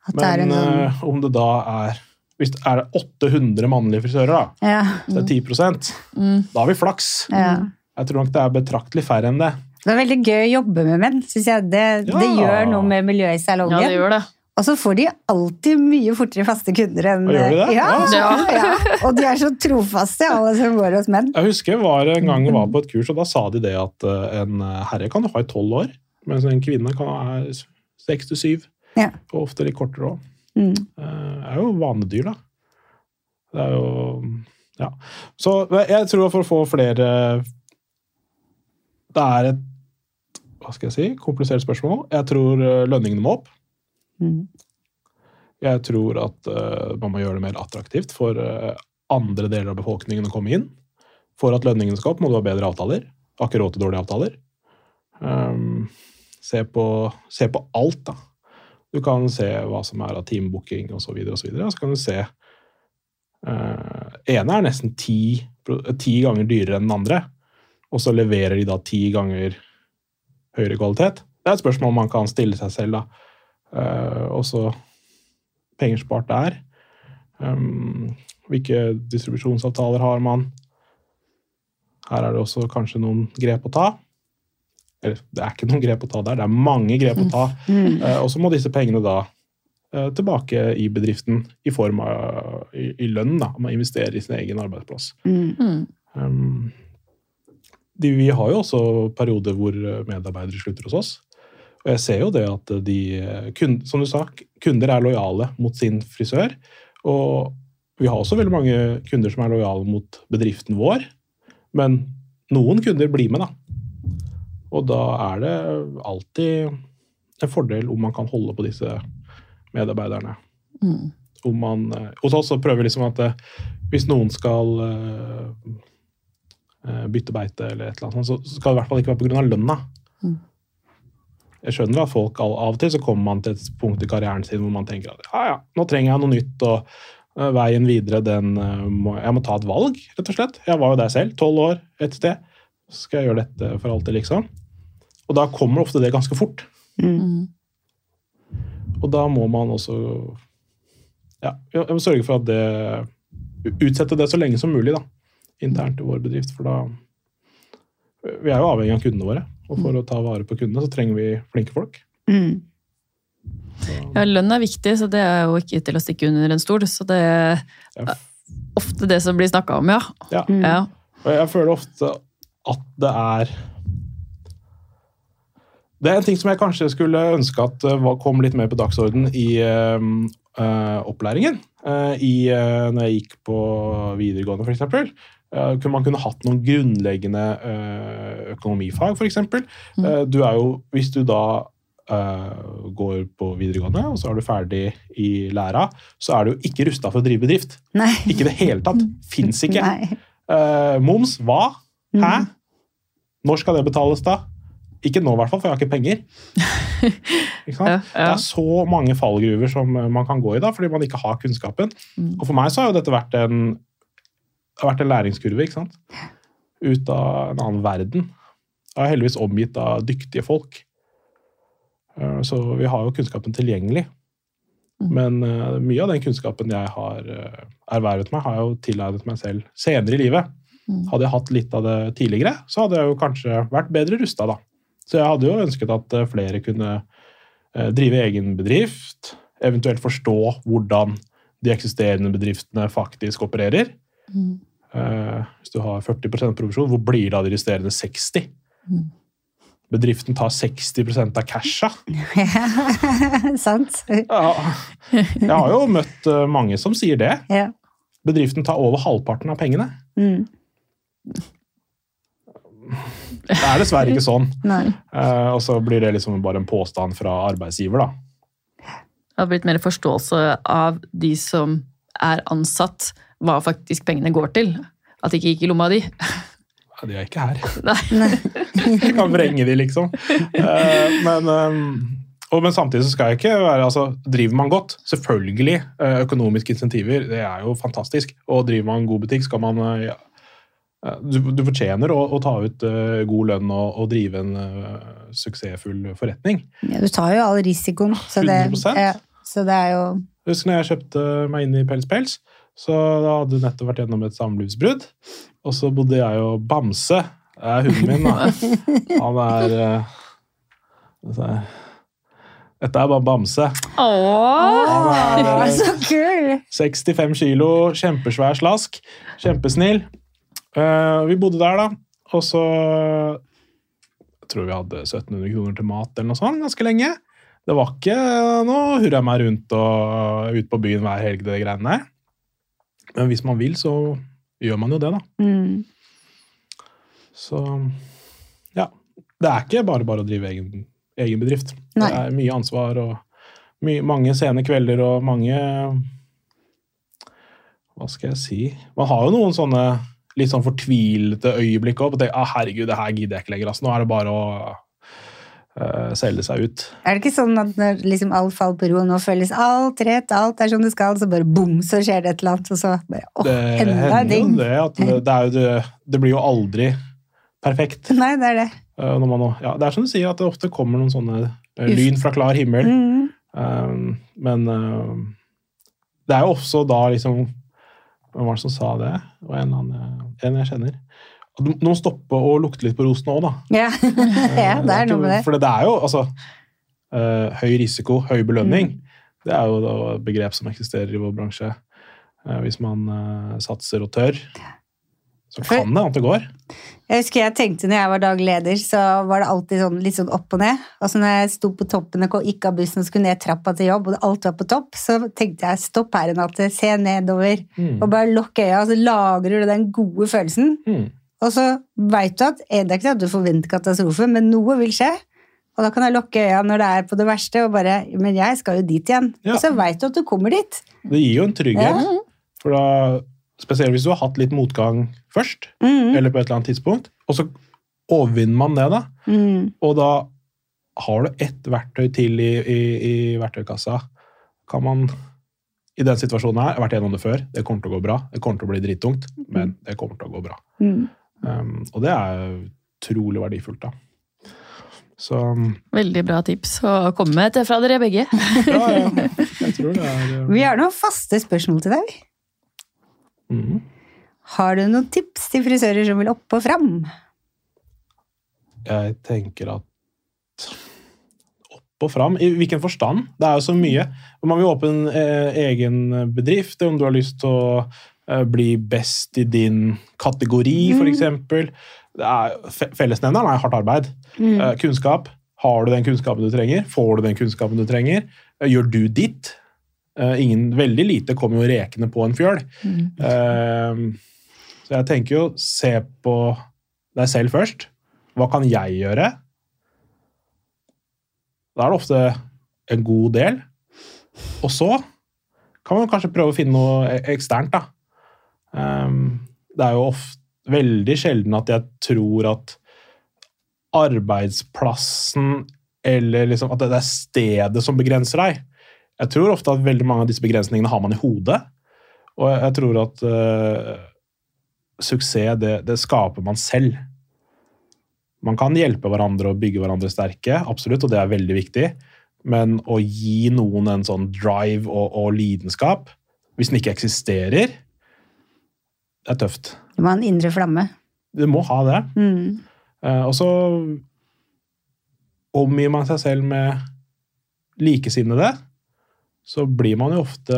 At det er Men en sånn eh, om det da er hvis det er 800 mannlige frisører, da, Ja. så det er 10 Mm. da har vi flaks. ja. Jeg tror nok det er betraktelig færre enn det. Det er veldig gøy å jobbe med menn, synes jeg. Det, Ja. det gjør noe med miljøet i Ja, det gjør det. Og så får de alltid mye fortere faste kunder enn gjør de det? Ja, Ja. ja. Og de er så trofaste, alle som går hos menn. Jeg husker jeg var en gang jeg var på et kurs, og da sa de det at eh, en herre kan ha i tolv år, mens en kvinne kan ha seks til syv. Og ofte litt kortere òg. Mm. Det er jo vanedyr, da. Det er jo Ja. Så jeg tror for å få flere Det er et hva skal jeg si, komplisert spørsmål. Jeg tror eh, lønningene må opp. Mm. Jeg tror at uh, man må gjøre det mer attraktivt for uh, andre deler av befolkningen å komme inn. For at lønningene skal opp, må du ha bedre avtaler. Har ikke til dårlige avtaler. Um, Se på, se på alt, da. Du kan se hva som er av teambooking osv., og, så videre, og så videre. Så kan du se uh, ene er nesten ti, ti ganger dyrere enn den andre, og så leverer de da ti ganger høyere kvalitet. Det er et spørsmål man kan stille seg selv, da. Uh, og penger spart der. Um, hvilke distribusjonsavtaler har man? Her er det også kanskje noen grep å ta. Eller det er ikke noen grep å ta der, det er mange grep å ta. Mm. Uh, og så må disse pengene da uh, tilbake i bedriften i form av i, i lønn. da, Man investerer i sin egen arbeidsplass. Mm. Mm. Um, de, vi har jo også perioder hvor medarbeidere slutter hos oss. Og jeg ser jo det at de, som du sa, kunder er lojale mot sin frisør. Og vi har også veldig mange kunder som er lojale mot bedriften vår. Men noen kunder blir med, da. Og da er det alltid en fordel om man kan holde på disse medarbeiderne. Mm. Om man, eh, hos oss så prøver vi liksom at eh, hvis noen skal eh, eh, bytte beite, eller et eller annet, så skal det i hvert fall ikke være pga. lønna. Mm. Jeg skjønner at folk av og til så kommer man til et punkt i karrieren sin hvor man tenker at ja, ja, nå trenger jeg noe nytt, og eh, veien videre, den eh, må, Jeg må ta et valg, rett og slett. Jeg var jo der selv, tolv år et sted. Så skal jeg gjøre dette for alltid, liksom. Og da kommer ofte det ganske fort. Mm. Og da må man også ja, sørge for at det Utsette det så lenge som mulig da, internt i vår bedrift. For da Vi er jo avhengig av kundene våre. Og for å ta vare på kundene, så trenger vi flinke folk. Mm. Ja, lønn er viktig, så det er jo ikke til å stikke under en stol. Så det er ja. ofte det som blir snakka om, ja. Ja. Mm. ja. Og jeg føler ofte at det er Det er en ting som jeg kanskje skulle ønske at eh, kom litt mer på dagsorden i eh, opplæringen. Uh, i, uh, når jeg gikk på videregående, f.eks. Uh, kunne man kunne hatt noen grunnleggende uh, økonomifag, f.eks. Uh, du er jo, hvis du da uh, går på videregående, og så er du ferdig i læra, så er du jo ikke rusta for å drive bedrift. Nei. Ikke i det hele tatt. Fins ikke. Eh, moms, hva? Hæ? Mm. Når skal det betales, da? Ikke nå, i hvert fall, for jeg har ikke penger. Ikke sant? Ja, Det er så mange fallgruver som eh, man kan gå i da, fordi man ikke har kunnskapen. Mm. Og for meg så har jo dette vært en, det har vært en læringskurve, ikke sant? Ut av en annen verden. Jeg er heldigvis omgitt av dyktige folk. Eh, Så vi har jo kunnskapen tilgjengelig. Mm. Men eh, mye av den kunnskapen jeg har eh, ervervet meg, har jeg jo tilegnet meg selv senere i livet. Mm. Hadde jeg hatt litt av det tidligere, så hadde jeg jo kanskje vært bedre rusta, da. Så jeg hadde jo ønsket at flere kunne drive egen bedrift, eventuelt forstå hvordan de eksisterende bedriftene faktisk opererer. Mm. Eh, hvis du har 40% provisjon, hvor blir det av de resterende 60? Mm. Bedriften tar 60% av casha. Sant? Ja. Jeg har jo møtt eh, mange som sier det. Ja. Bedriften tar over halvparten av pengene. Mm. Det er dessverre ikke sånn. Eh, og så blir det liksom bare en påstand fra arbeidsgiver, da. Det har blitt mer forståelse av de som er ansatt, hva faktisk pengene går til. At det ikke gikk i lomma di. Ja, De er ikke her. Nei. Jeg kan vrenge de, liksom. Eh, men, eh, og, men samtidig så skal jeg ikke være altså, Driver man godt, selvfølgelig. eh, Økonomiske insentiver, det er jo fantastisk. Og driver man en god butikk, skal man ja, du, du fortjener å, å ta ut uh, god lønn og, og drive en uh, suksessfull forretning. Ja, du tar jo all risikoen, så det, 100%. ja, så det er jo husker når jeg kjøpte meg inn i Pels Pels, så da hadde hun nettopp vært gjennom et samlivsbrudd. Og så bodde jeg og Bamse, det er hunden min, da. Han er altså, Dette er bare Bamse. Åh! Han er eh, Så kul! 65 kilo, kjempesvær slask. Kjempesnill. Uh, vi bodde der, da. Og så Jeg tror vi hadde 1700 kroner til mat eller noe sånt ganske lenge. Det var ikke noe hurra meg rundt og ut på byen hver helg, det greiene der. Men hvis man vil, så gjør man jo det, da. Mm. Så ja. Det er ikke bare bare å drive egen, egen bedrift. Nei. Det er mye ansvar og my, mange sene kvelder og mange Hva skal jeg si Man har jo noen sånne litt sånn fortvilete øyeblikk òg. Ah, herregud, det her gidder jeg ikke lenger. Altså. Nå er det bare å eh, selge seg ut. Er det ikke sånn at når liksom alt faller på ro, nå føles alt rett, alt er som det skal, så bare bom, så skjer det et eller annet, og så bare åh, Det enda en ting. det det, det, det, blir jo aldri perfekt. Nei, det er det. Uh, man, ja, det er som du sier, at det ofte kommer noen sånne eh, lyn fra klar himmel. Mm. Um, men uh, det er jo også da liksom Hvem var det som sa det? Det var en, annen, en jeg kjenner. Du må stoppe å lukte litt på rosen òg, da. Ja. ja, det er noe med det. For det er jo altså uh, Høy risiko, høy belønning. Mm. Det er jo et begrep som eksisterer i vår bransje. Uh, hvis man satser og tør, så kan det at det går. Jeg husker jeg tenkte når jeg var daglig leder, så var det alltid sånn, litt sånn opp og ned. Og så når jeg sto på toppen og gikk av bussen og skulle ned trappa til jobb, og alt var på topp, så tenkte jeg stopp her en natt, se nedover, Mm. og bare lukk øya, og så lagrer du den gode følelsen. Mm. Og så veit du at eh, det er ikke at du forventer katastrofe, men noe vil skje. Og da kan jeg lukke øya når det er på det verste, og bare Men jeg skal jo dit igjen. Ja. Og så veit du at du kommer dit. Det gir jo en trygghet. Ja. For da, spesielt hvis du har hatt litt motgang først, Mm. eller på et eller annet tidspunkt, og så overvinner man det, da. Mm. Og da har du ett verktøy til i, i, i verktøykassa. Kan man i den situasjonen her, jeg har vært gjennom det før, det kommer til å gå bra. Det kommer til å bli drittungt, men det kommer til å gå bra. Mm. Um, og det er utrolig verdifullt, da. Så Veldig bra tips å komme med til fra dere begge. ja, ja. Jeg tror det er uh, Vi har noen faste spørsmål til deg. mm. Har du noen tips til frisører som vil opp og fram? Jeg tenker at opp og fram I hvilken forstand? Det er jo så mye. Om man vil åpne eh, egen bedrift, om du har lyst til å bli best i din kategori, Mm. Det er, fellesnevneren er hardt arbeid. Mm. Eh, kunnskap. Har du den kunnskapen du trenger? Får du den kunnskapen du trenger? Eh, gjør du ditt? Eh, ingen, veldig lite kommer jo rekende på en fjøl. Mm. så jeg tenker jo, se på deg selv først. Hva kan jeg gjøre? Da er det ofte en god del. Og så kan man kanskje prøve å finne noe e- eksternt, da. Ehm, det er jo ofte veldig sjelden at jeg tror at arbeidsplassen eller liksom at det er stedet som begrenser deg. Jeg tror ofte at veldig mange av disse begrensningene har man i hodet. Og jeg tror at uh, suksess, det, det skaper man selv. Man kan hjelpe hverandre og bygge hverandre sterke, absolutt, og det er veldig viktig. Men å gi noen en sånn drive og, og lidenskap, hvis den ikke eksisterer, det er tøft. Du må ha en indre flamme. Du må ha det. Mm. Eh, og så omgir man seg selv med likesinnede, så blir man jo ofte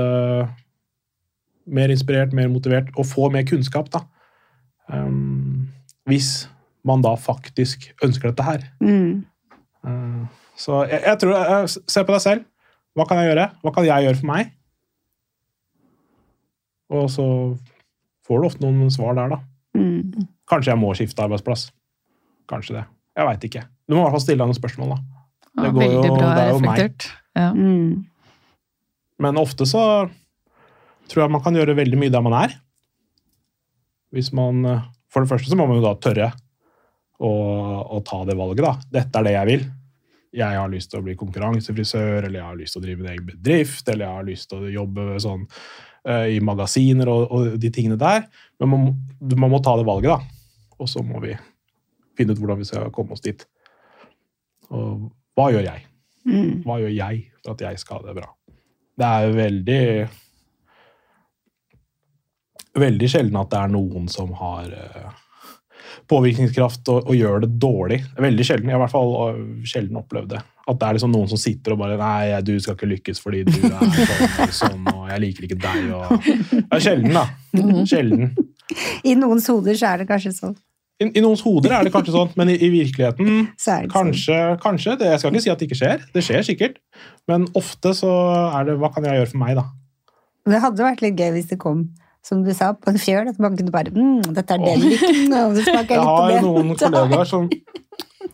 mer inspirert, mer motivert, og får mer kunnskap, da. Um, hvis man da faktisk ønsker dette her. Mm. Uh, så jeg, jeg tror eh, Se på deg selv. Hva kan jeg gjøre? Hva kan jeg gjøre for meg? Og så får du ofte noen svar der, da. Mm. Kanskje jeg må skifte arbeidsplass. Kanskje det. Jeg veit ikke. Du må i hvert fall stille deg noen spørsmål, da. Ja, Det går jo- bra det er jo meg. Ja. Mm. Men ofte så tror jeg man kan gjøre veldig mye der man er. Hvis man eh, For det første så må man jo da tørre å, å ta det valget, da. Dette er det jeg vil. Jeg har lyst til å bli konkurransefrisør, eller jeg har lyst til å drive en egen bedrift, eller jeg har lyst til å jobbe sånn eh, i magasiner og, og de tingene der. Men man, man må ta det valget, da. Og så må vi finne ut hvordan vi skal komme oss dit. Og hva gjør jeg? Mm. Hva gjør jeg for at jeg skal ha det bra? Det er veldig Veldig sjelden at det er noen som har eh, påvirkningskraft og, og gjør det dårlig. Veldig sjelden. Jeg har i hvert fall sjelden opplevd det. At det er liksom noen som sitter og bare Nei, du skal ikke lykkes fordi du er sånn, og sånn og jeg liker ikke deg. Og... Det er sjelden, da. Sjelden. I noens hoder så er det kanskje sånn. I, I noens hoder er det kanskje sånn, men i, i virkeligheten det sånn. Kanskje, kanskje. Det, jeg skal ikke si at det ikke skjer. Det skjer sikkert. Men ofte så er det Hva kan jeg gjøre for meg, da? Det hadde vært litt gøy hvis det kom, som du sa, på en fjøl. At man kunne bare mm, 'Dette er det du liker'. Og så smaker Jeg jeg har noen kollegaer som,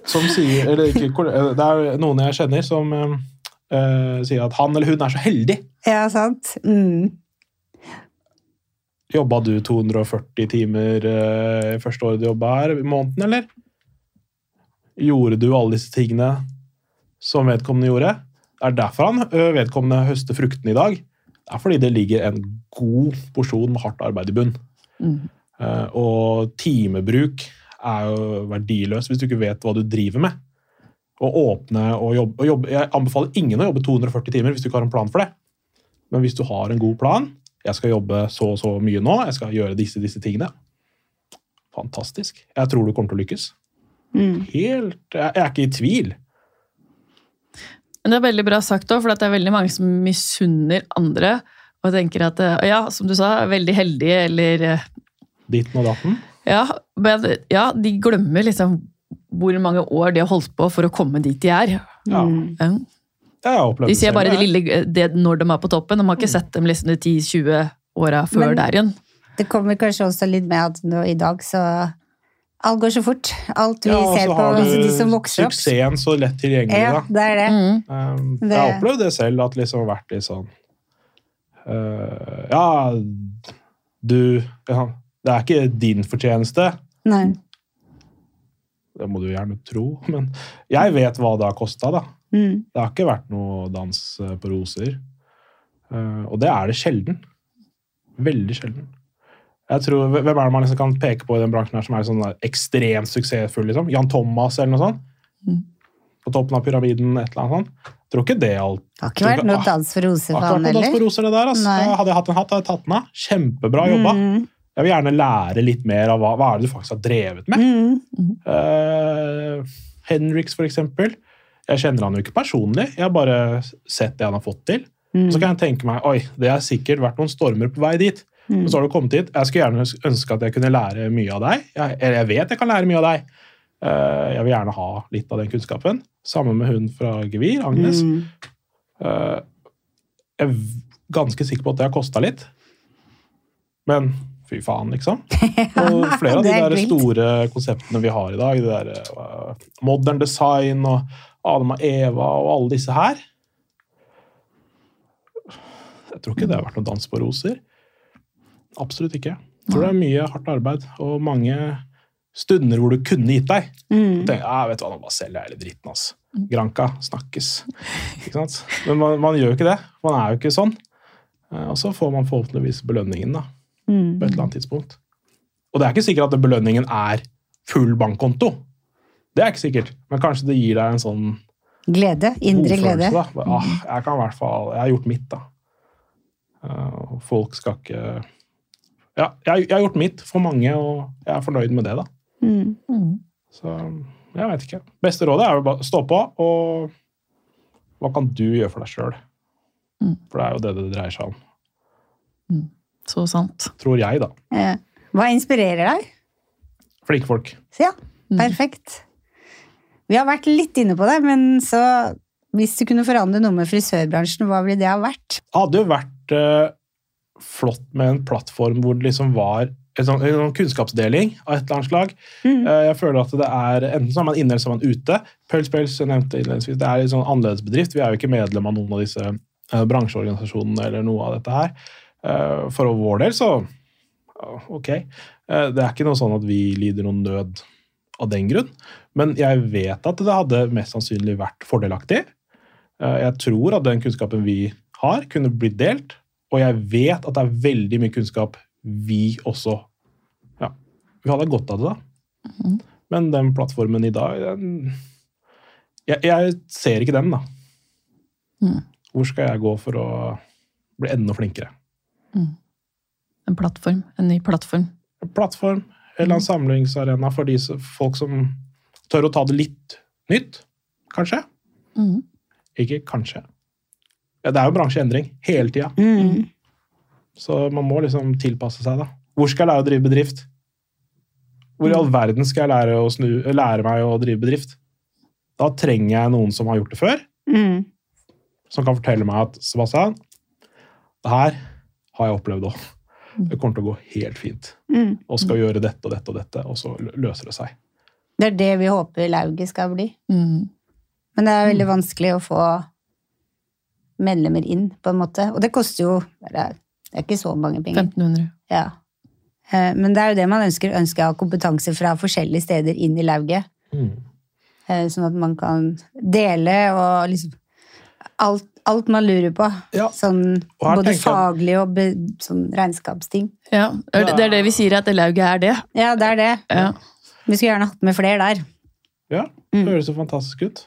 som sier Eller ikke kollegaer, Det er noen jeg kjenner som eh, eh, sier at han eller hun er så heldig. Ja, sant. Mm. Jobba du 240 timer uh, første året du jobba her i måneden, eller? Gjorde du alle disse tingene som vedkommende gjorde. Det er derfor han vedkommende høster fruktene i dag. Det er fordi det ligger en god porsjon med hardt arbeid i bunn. Mm. Eh, Og timebruk er jo verdiløs hvis du ikke vet hva du driver med. Å åpne og jobbe, og jobbe Jeg anbefaler ingen å jobbe 240 timer hvis du ikke har en plan for det. Men hvis du har en god plan Jeg skal jobbe så og så mye nå, jeg skal gjøre disse disse tingene. Fantastisk. Jeg tror du kommer til å lykkes. Mm. Helt Jeg jeg er ikke i tvil. Men det er veldig bra sagt òg, for det er veldig mange som misunner andre. Og tenker at eh, ja, som du sa, veldig heldige, eller eh, Ditten og datten. ja, men, ja, de glemmer liksom hvor mange år de har holdt på for å komme dit de er. Ja. Mm. De ser bare det lille, det når de er på toppen. De har ikke sett dem liksom de 10-20 åra før Men- der igjen. Det kommer kanskje også litt med at nå, i dag så Alt går så fort. Alt vi Ja, ser på altså, de som vokser opp. suksessen så lett tilgjengelig. Ja, det er det. Mm. Um, Det- Jeg har opplevd det selv, at liksom har vært litt sånn uh, Ja, du ja, Det er ikke din fortjeneste, Nei. det må du gjerne tro, men jeg vet hva det har kosta, da. Mm. Det har ikke vært noe dans eh, på roser. Uh, og det er det sjelden. Veldig sjelden. Jeg tror, Hvem er det man liksom kan peke på i den bransjen her som er sånn der ekstremt suksessfull? Liksom? Jan Thomas eller noe sånt? Mm. På toppen av pyramiden, et eller annet sånt. Jeg tror ikke det alt. Det har ikke vært noe dans for roser for han heller. roser, det der. Altså. Hadde jeg hatt en hatt, hadde jeg tatt den av. Kjempebra jobba. Mm. Jeg vil gjerne lære litt mer av hva, hva er det du faktisk har drevet med. Mm. Uh, Henriks, for eksempel. Jeg kjenner han jo ikke personlig, jeg har bare sett det han har fått til. Mm. Så kan jeg tenke meg oi, det har sikkert vært noen stormer på vei dit. Mm. Og så har du kommet hit. Jeg skulle gjerne ønske at jeg kunne lære mye av deg. Jeg, eller jeg vet jeg kan lære mye av deg. Uh, jeg vil gjerne ha litt av den kunnskapen. Sammen med hun fra Gevir, Agnes. Mm. Uh, jeg er ganske sikker på at det har kosta litt. Men fy faen, liksom. Og flere av de er der vilt. store konseptene vi har i dag, det der uh, modern design og Adam og Eva og alle disse her Jeg tror ikke det har vært noen dans på roser. Absolutt ikke. Jeg tror det er mye hardt arbeid og mange stunder hvor du kunne gitt deg. Mm. Tenker, ja, vet du hva, nå bare selger jeg hele dritten, altså. Granka, snakkes. Men man, man gjør jo ikke det. Man er jo ikke sånn. Eh, Og så får man forhåpentligvis belønningen da, Mm. på et eller annet tidspunkt. Og det er ikke sikkert at belønningen er full bankkonto. Det er ikke sikkert, men kanskje det gir deg en sånn Glede. Indre glede. Da. Ah, jeg kan i hvert fall, jeg har gjort mitt, da. Eh, folk skal ikke Ja, jeg, jeg har gjort mitt for mange, og jeg er fornøyd med det, da. Mm. Mm. Så jeg vet ikke. Beste rådet er jo bare stå på, og hva kan du gjøre for deg sjøl? Mm. For det er jo det det dreier seg om. Så sant. Tror jeg, da. Ja. Hva inspirerer deg? Flinke folk. Så ja, Mm. perfekt. Vi har vært litt inne på det, men så hvis du kunne forandre noe med frisørbransjen, hva ville det ha vært? Hadde jo vært eh, flott med en plattform hvor det liksom var en sånn, en sånn kunnskapsdeling av et eller annet slag. Mm. Jeg føler at det er Enten så er man inne eller så er man ute. Pels jeg nevnte innledningsvis, det er en sånn annerledes bedrift. Vi er jo ikke medlem av noen av disse eh, bransjeorganisasjonene eller noe av dette her. Eh, for vår del så ok. Eh, det er ikke noe sånn at vi lider noen nød av den grunn. Men jeg vet at det hadde mest sannsynlig vært fordelaktig. Eh, Jeg tror at den kunnskapen vi har, kunne blitt delt. Og jeg vet at det er veldig mye kunnskap vi også Ja, vi hadde godt av det, da. Mhm. Men den plattformen i dag den, jeg, jeg ser ikke den, da. Mm. Hvor skal jeg gå for å bli enda flinkere? En plattform. En ny plattform. En plattform eller en samlingsarena for de folk som tør å ta det litt nytt, kanskje? Mm. Ikke kanskje. Ja, det er jo bransjeendring hele tida, Mm. så man må liksom tilpasse seg. da. Hvor skal jeg lære å drive bedrift? Hvor i all verden skal jeg lære, å snu, lære meg å drive bedrift? Da trenger jeg noen som har gjort det før, Mm. som kan fortelle meg at Sebastian, det her har jeg opplevd òg. Det kommer til å gå helt fint. Mm. Og skal gjøre dette og dette og dette, og så løser det seg. Det er det vi håper lauget skal bli. Mm. Men det er veldig vanskelig å få medlemmer inn, på en måte. Og det koster jo Det er, ikke så mange penger. 1500. Ja. Eh, Men det er jo det man ønsker. Ønsker å ha kompetanse fra forskjellige steder inn i lauget. Mm. eh, sånn at man kan dele og liksom alt, alt man lurer på. Ja. Sånn, både faglig og be, sånn regnskapsting. Ja, det er- det vi sier, at det lauget er det. Ja, det er det. Ja. Vi skulle gjerne hatt med flere der. Ja, det Mm. høres så fantastisk ut.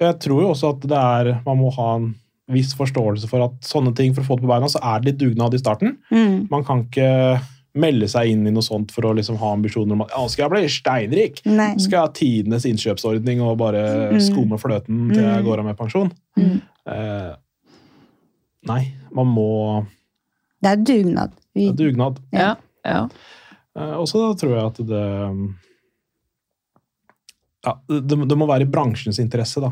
Jeg tror jo også at det er, man må ha en viss forståelse for at sånne ting, for å få det på beina, så er det litt dugnad i starten. Mm. Man kan ikke melde seg inn i noe sånt for å liksom ha ambisjoner om at ja, skal jeg bli steinrik? Nei. Skal jeg ha tidenes innkjøpsordning og bare Mm. skumme fløten til jeg Mm. går av med pensjon? Mm. Eh, nei, man må Det er dugnad. Vi, er dugnad. Ja. ja. Eh, og så tror jeg at det ja, det, det må være i bransjens interesse, da.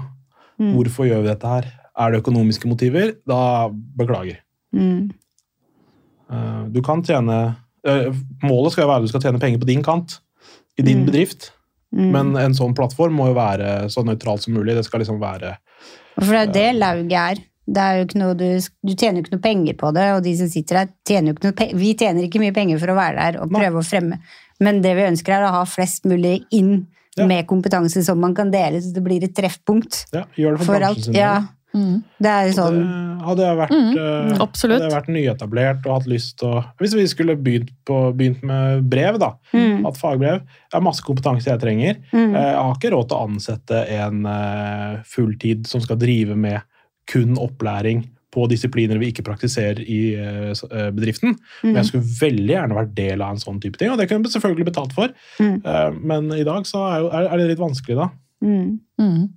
Mm. Hvorfor gjør vi dette her? Er det økonomiske motiver? Da beklager. Mm. Eh, Du kan tjene eh, Målet skal jo være at du skal tjene penger på din kant, i din Mm. bedrift. Mm. Men en sånn plattform må jo være så nøytralt som mulig. Det skal liksom være For det er jo det lauget er. Det er jo ikke noe du, du tjener jo ikke noe penger på det, og de som sitter der, tjener jo ikke noe penger. Vi tjener ikke mye penger for å være der og Nei. prøve å fremme, men det vi ønsker er å ha flest mulig inn Ja. med kompetanse som man kan dele, så det blir et treffpunkt Ja, gjør det for, for bransjen alt. sin Ja, del. Mm. det er jo sånn Det- Hadde jeg vært, Mm, uh, hadde jeg vært nyetablert og hatt lyst til å Hvis vi skulle begynt, på, begynt med brev, da. mm, Hatt fagbrev. Jeg har masse kompetanse jeg trenger. mm, Eh, Jeg har ikke råd til å ansette en uh, fulltid som skal drive med kun opplæring på disipliner vi ikke praktiserer i uh, bedriften. Men jeg mm, skulle veldig gjerne vært del av en sånn type ting, og det kunne jeg selvfølgelig betalt for. Mm. Eh, Men i dag så er, jo, er er det litt vanskelig, da. mm, Mm.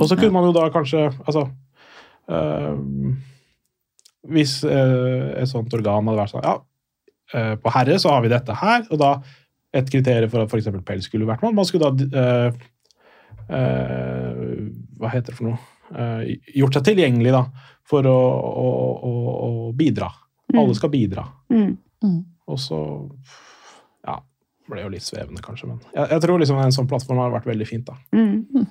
Og så kunne man jo da kanskje Altså Hvis eh, et sånt organ hadde vært sånn Ja, eh, på herre så har vi dette her, og da et kriterium for at f.eks. pels skulle vært med. Man skulle da eh, eh, Hva heter det for noe? Eh, gjort seg tilgjengelig da, for å, å, å, å bidra. Alle skal bidra. mm, Mm. Og så Ja, ble jo litt svevende, kanskje, men jeg, jeg tror liksom en sånn plattform har vært veldig fint. da. mm,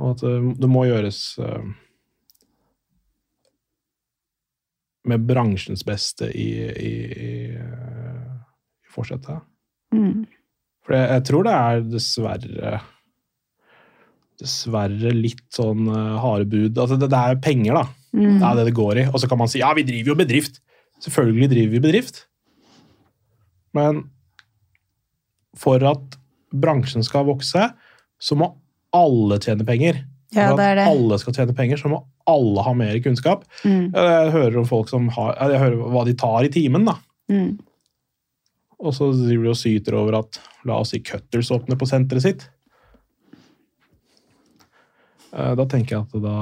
Og at det, det må gjøres eh, med bransjens beste i, i, i, eh, i forsetet. mm. For jeg, jeg tror det er dessverre Dessverre litt sånn uh, harde bud. Altså det, det er penger, da. mm. Det er det det går i. Og så kan man si ja, vi driver jo bedrift. Selvfølgelig driver vi bedrift. Men for at bransjen skal vokse, så må alle tjene penger. Ja, det er det. alle skal tjene penger, så må alle ha mer kunnskap. Mm, Jeg hører om folk som har, jeg hører hva de tar i timen, da. mm, Og så driver de og syter over at la oss si Cutters åpner på senteret sitt. Eh, Da tenker jeg at da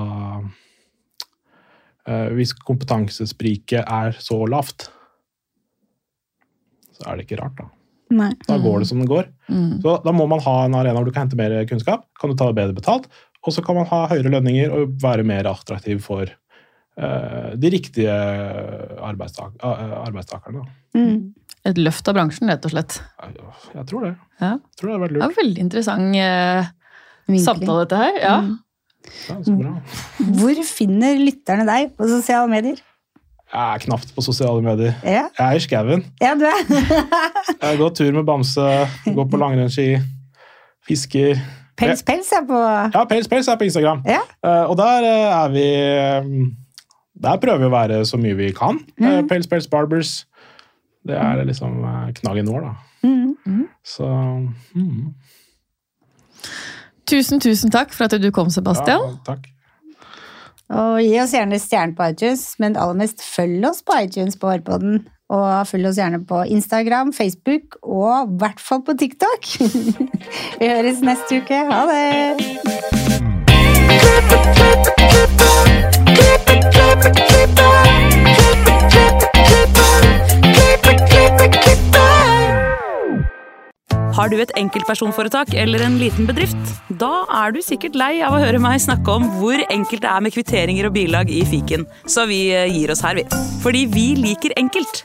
eh, Hvis kompetansespriket er så lavt, så er det ikke rart, da. Nei. Da går det som det går. Mm. Så da må man ha en arena hvor du kan hente mer kunnskap, kan du ta det bedre betalt, og så kan man ha høyere lønninger og være mer attraktiv for uh, de riktige arbeidstak eh, arbeidstakerne. Mm. Et løft av bransjen, rett og slett. Jeg, tror det. Ja. Jeg tror det har vært Det lurt. er veldig interessant uh, samtale, dette her. Ja. Mm. Ja, så bra. Hvor finner lytterne deg på sosiale medier? Jeg er knapt på sosiale medier. Ja, Jeg er i skauen. ja er. Jeg går tur med bamse, går på langrennsski, fisker. Pels Pels er på Ja, Pels Pels er på Instagram. Ja. Uh, og der uh, er vi eh, Der prøver vi å være så mye vi kan. Mm. Uh, Pels Pels Barbers. Det er liksom eh, knaggen vår, da. mm. Så mm. Tusen, tusen takk for at du kom, Sebastian. Ja, takk. Og gi oss gjerne stjerne på iTunes, men aller mest følg oss på iTunes på Hårpodden. Og følg oss gjerne på Instagram, Facebook og i hvert fall på TikTok. Vi høres neste uke. Ha det! Har du et enkeltpersonforetak eller en liten bedrift? Da er du sikkert lei av å høre meg snakke om hvor enkelt det er med kvitteringer og bilag i fiken, så vi eh, gir oss her, vi. Fordi vi liker enkelt.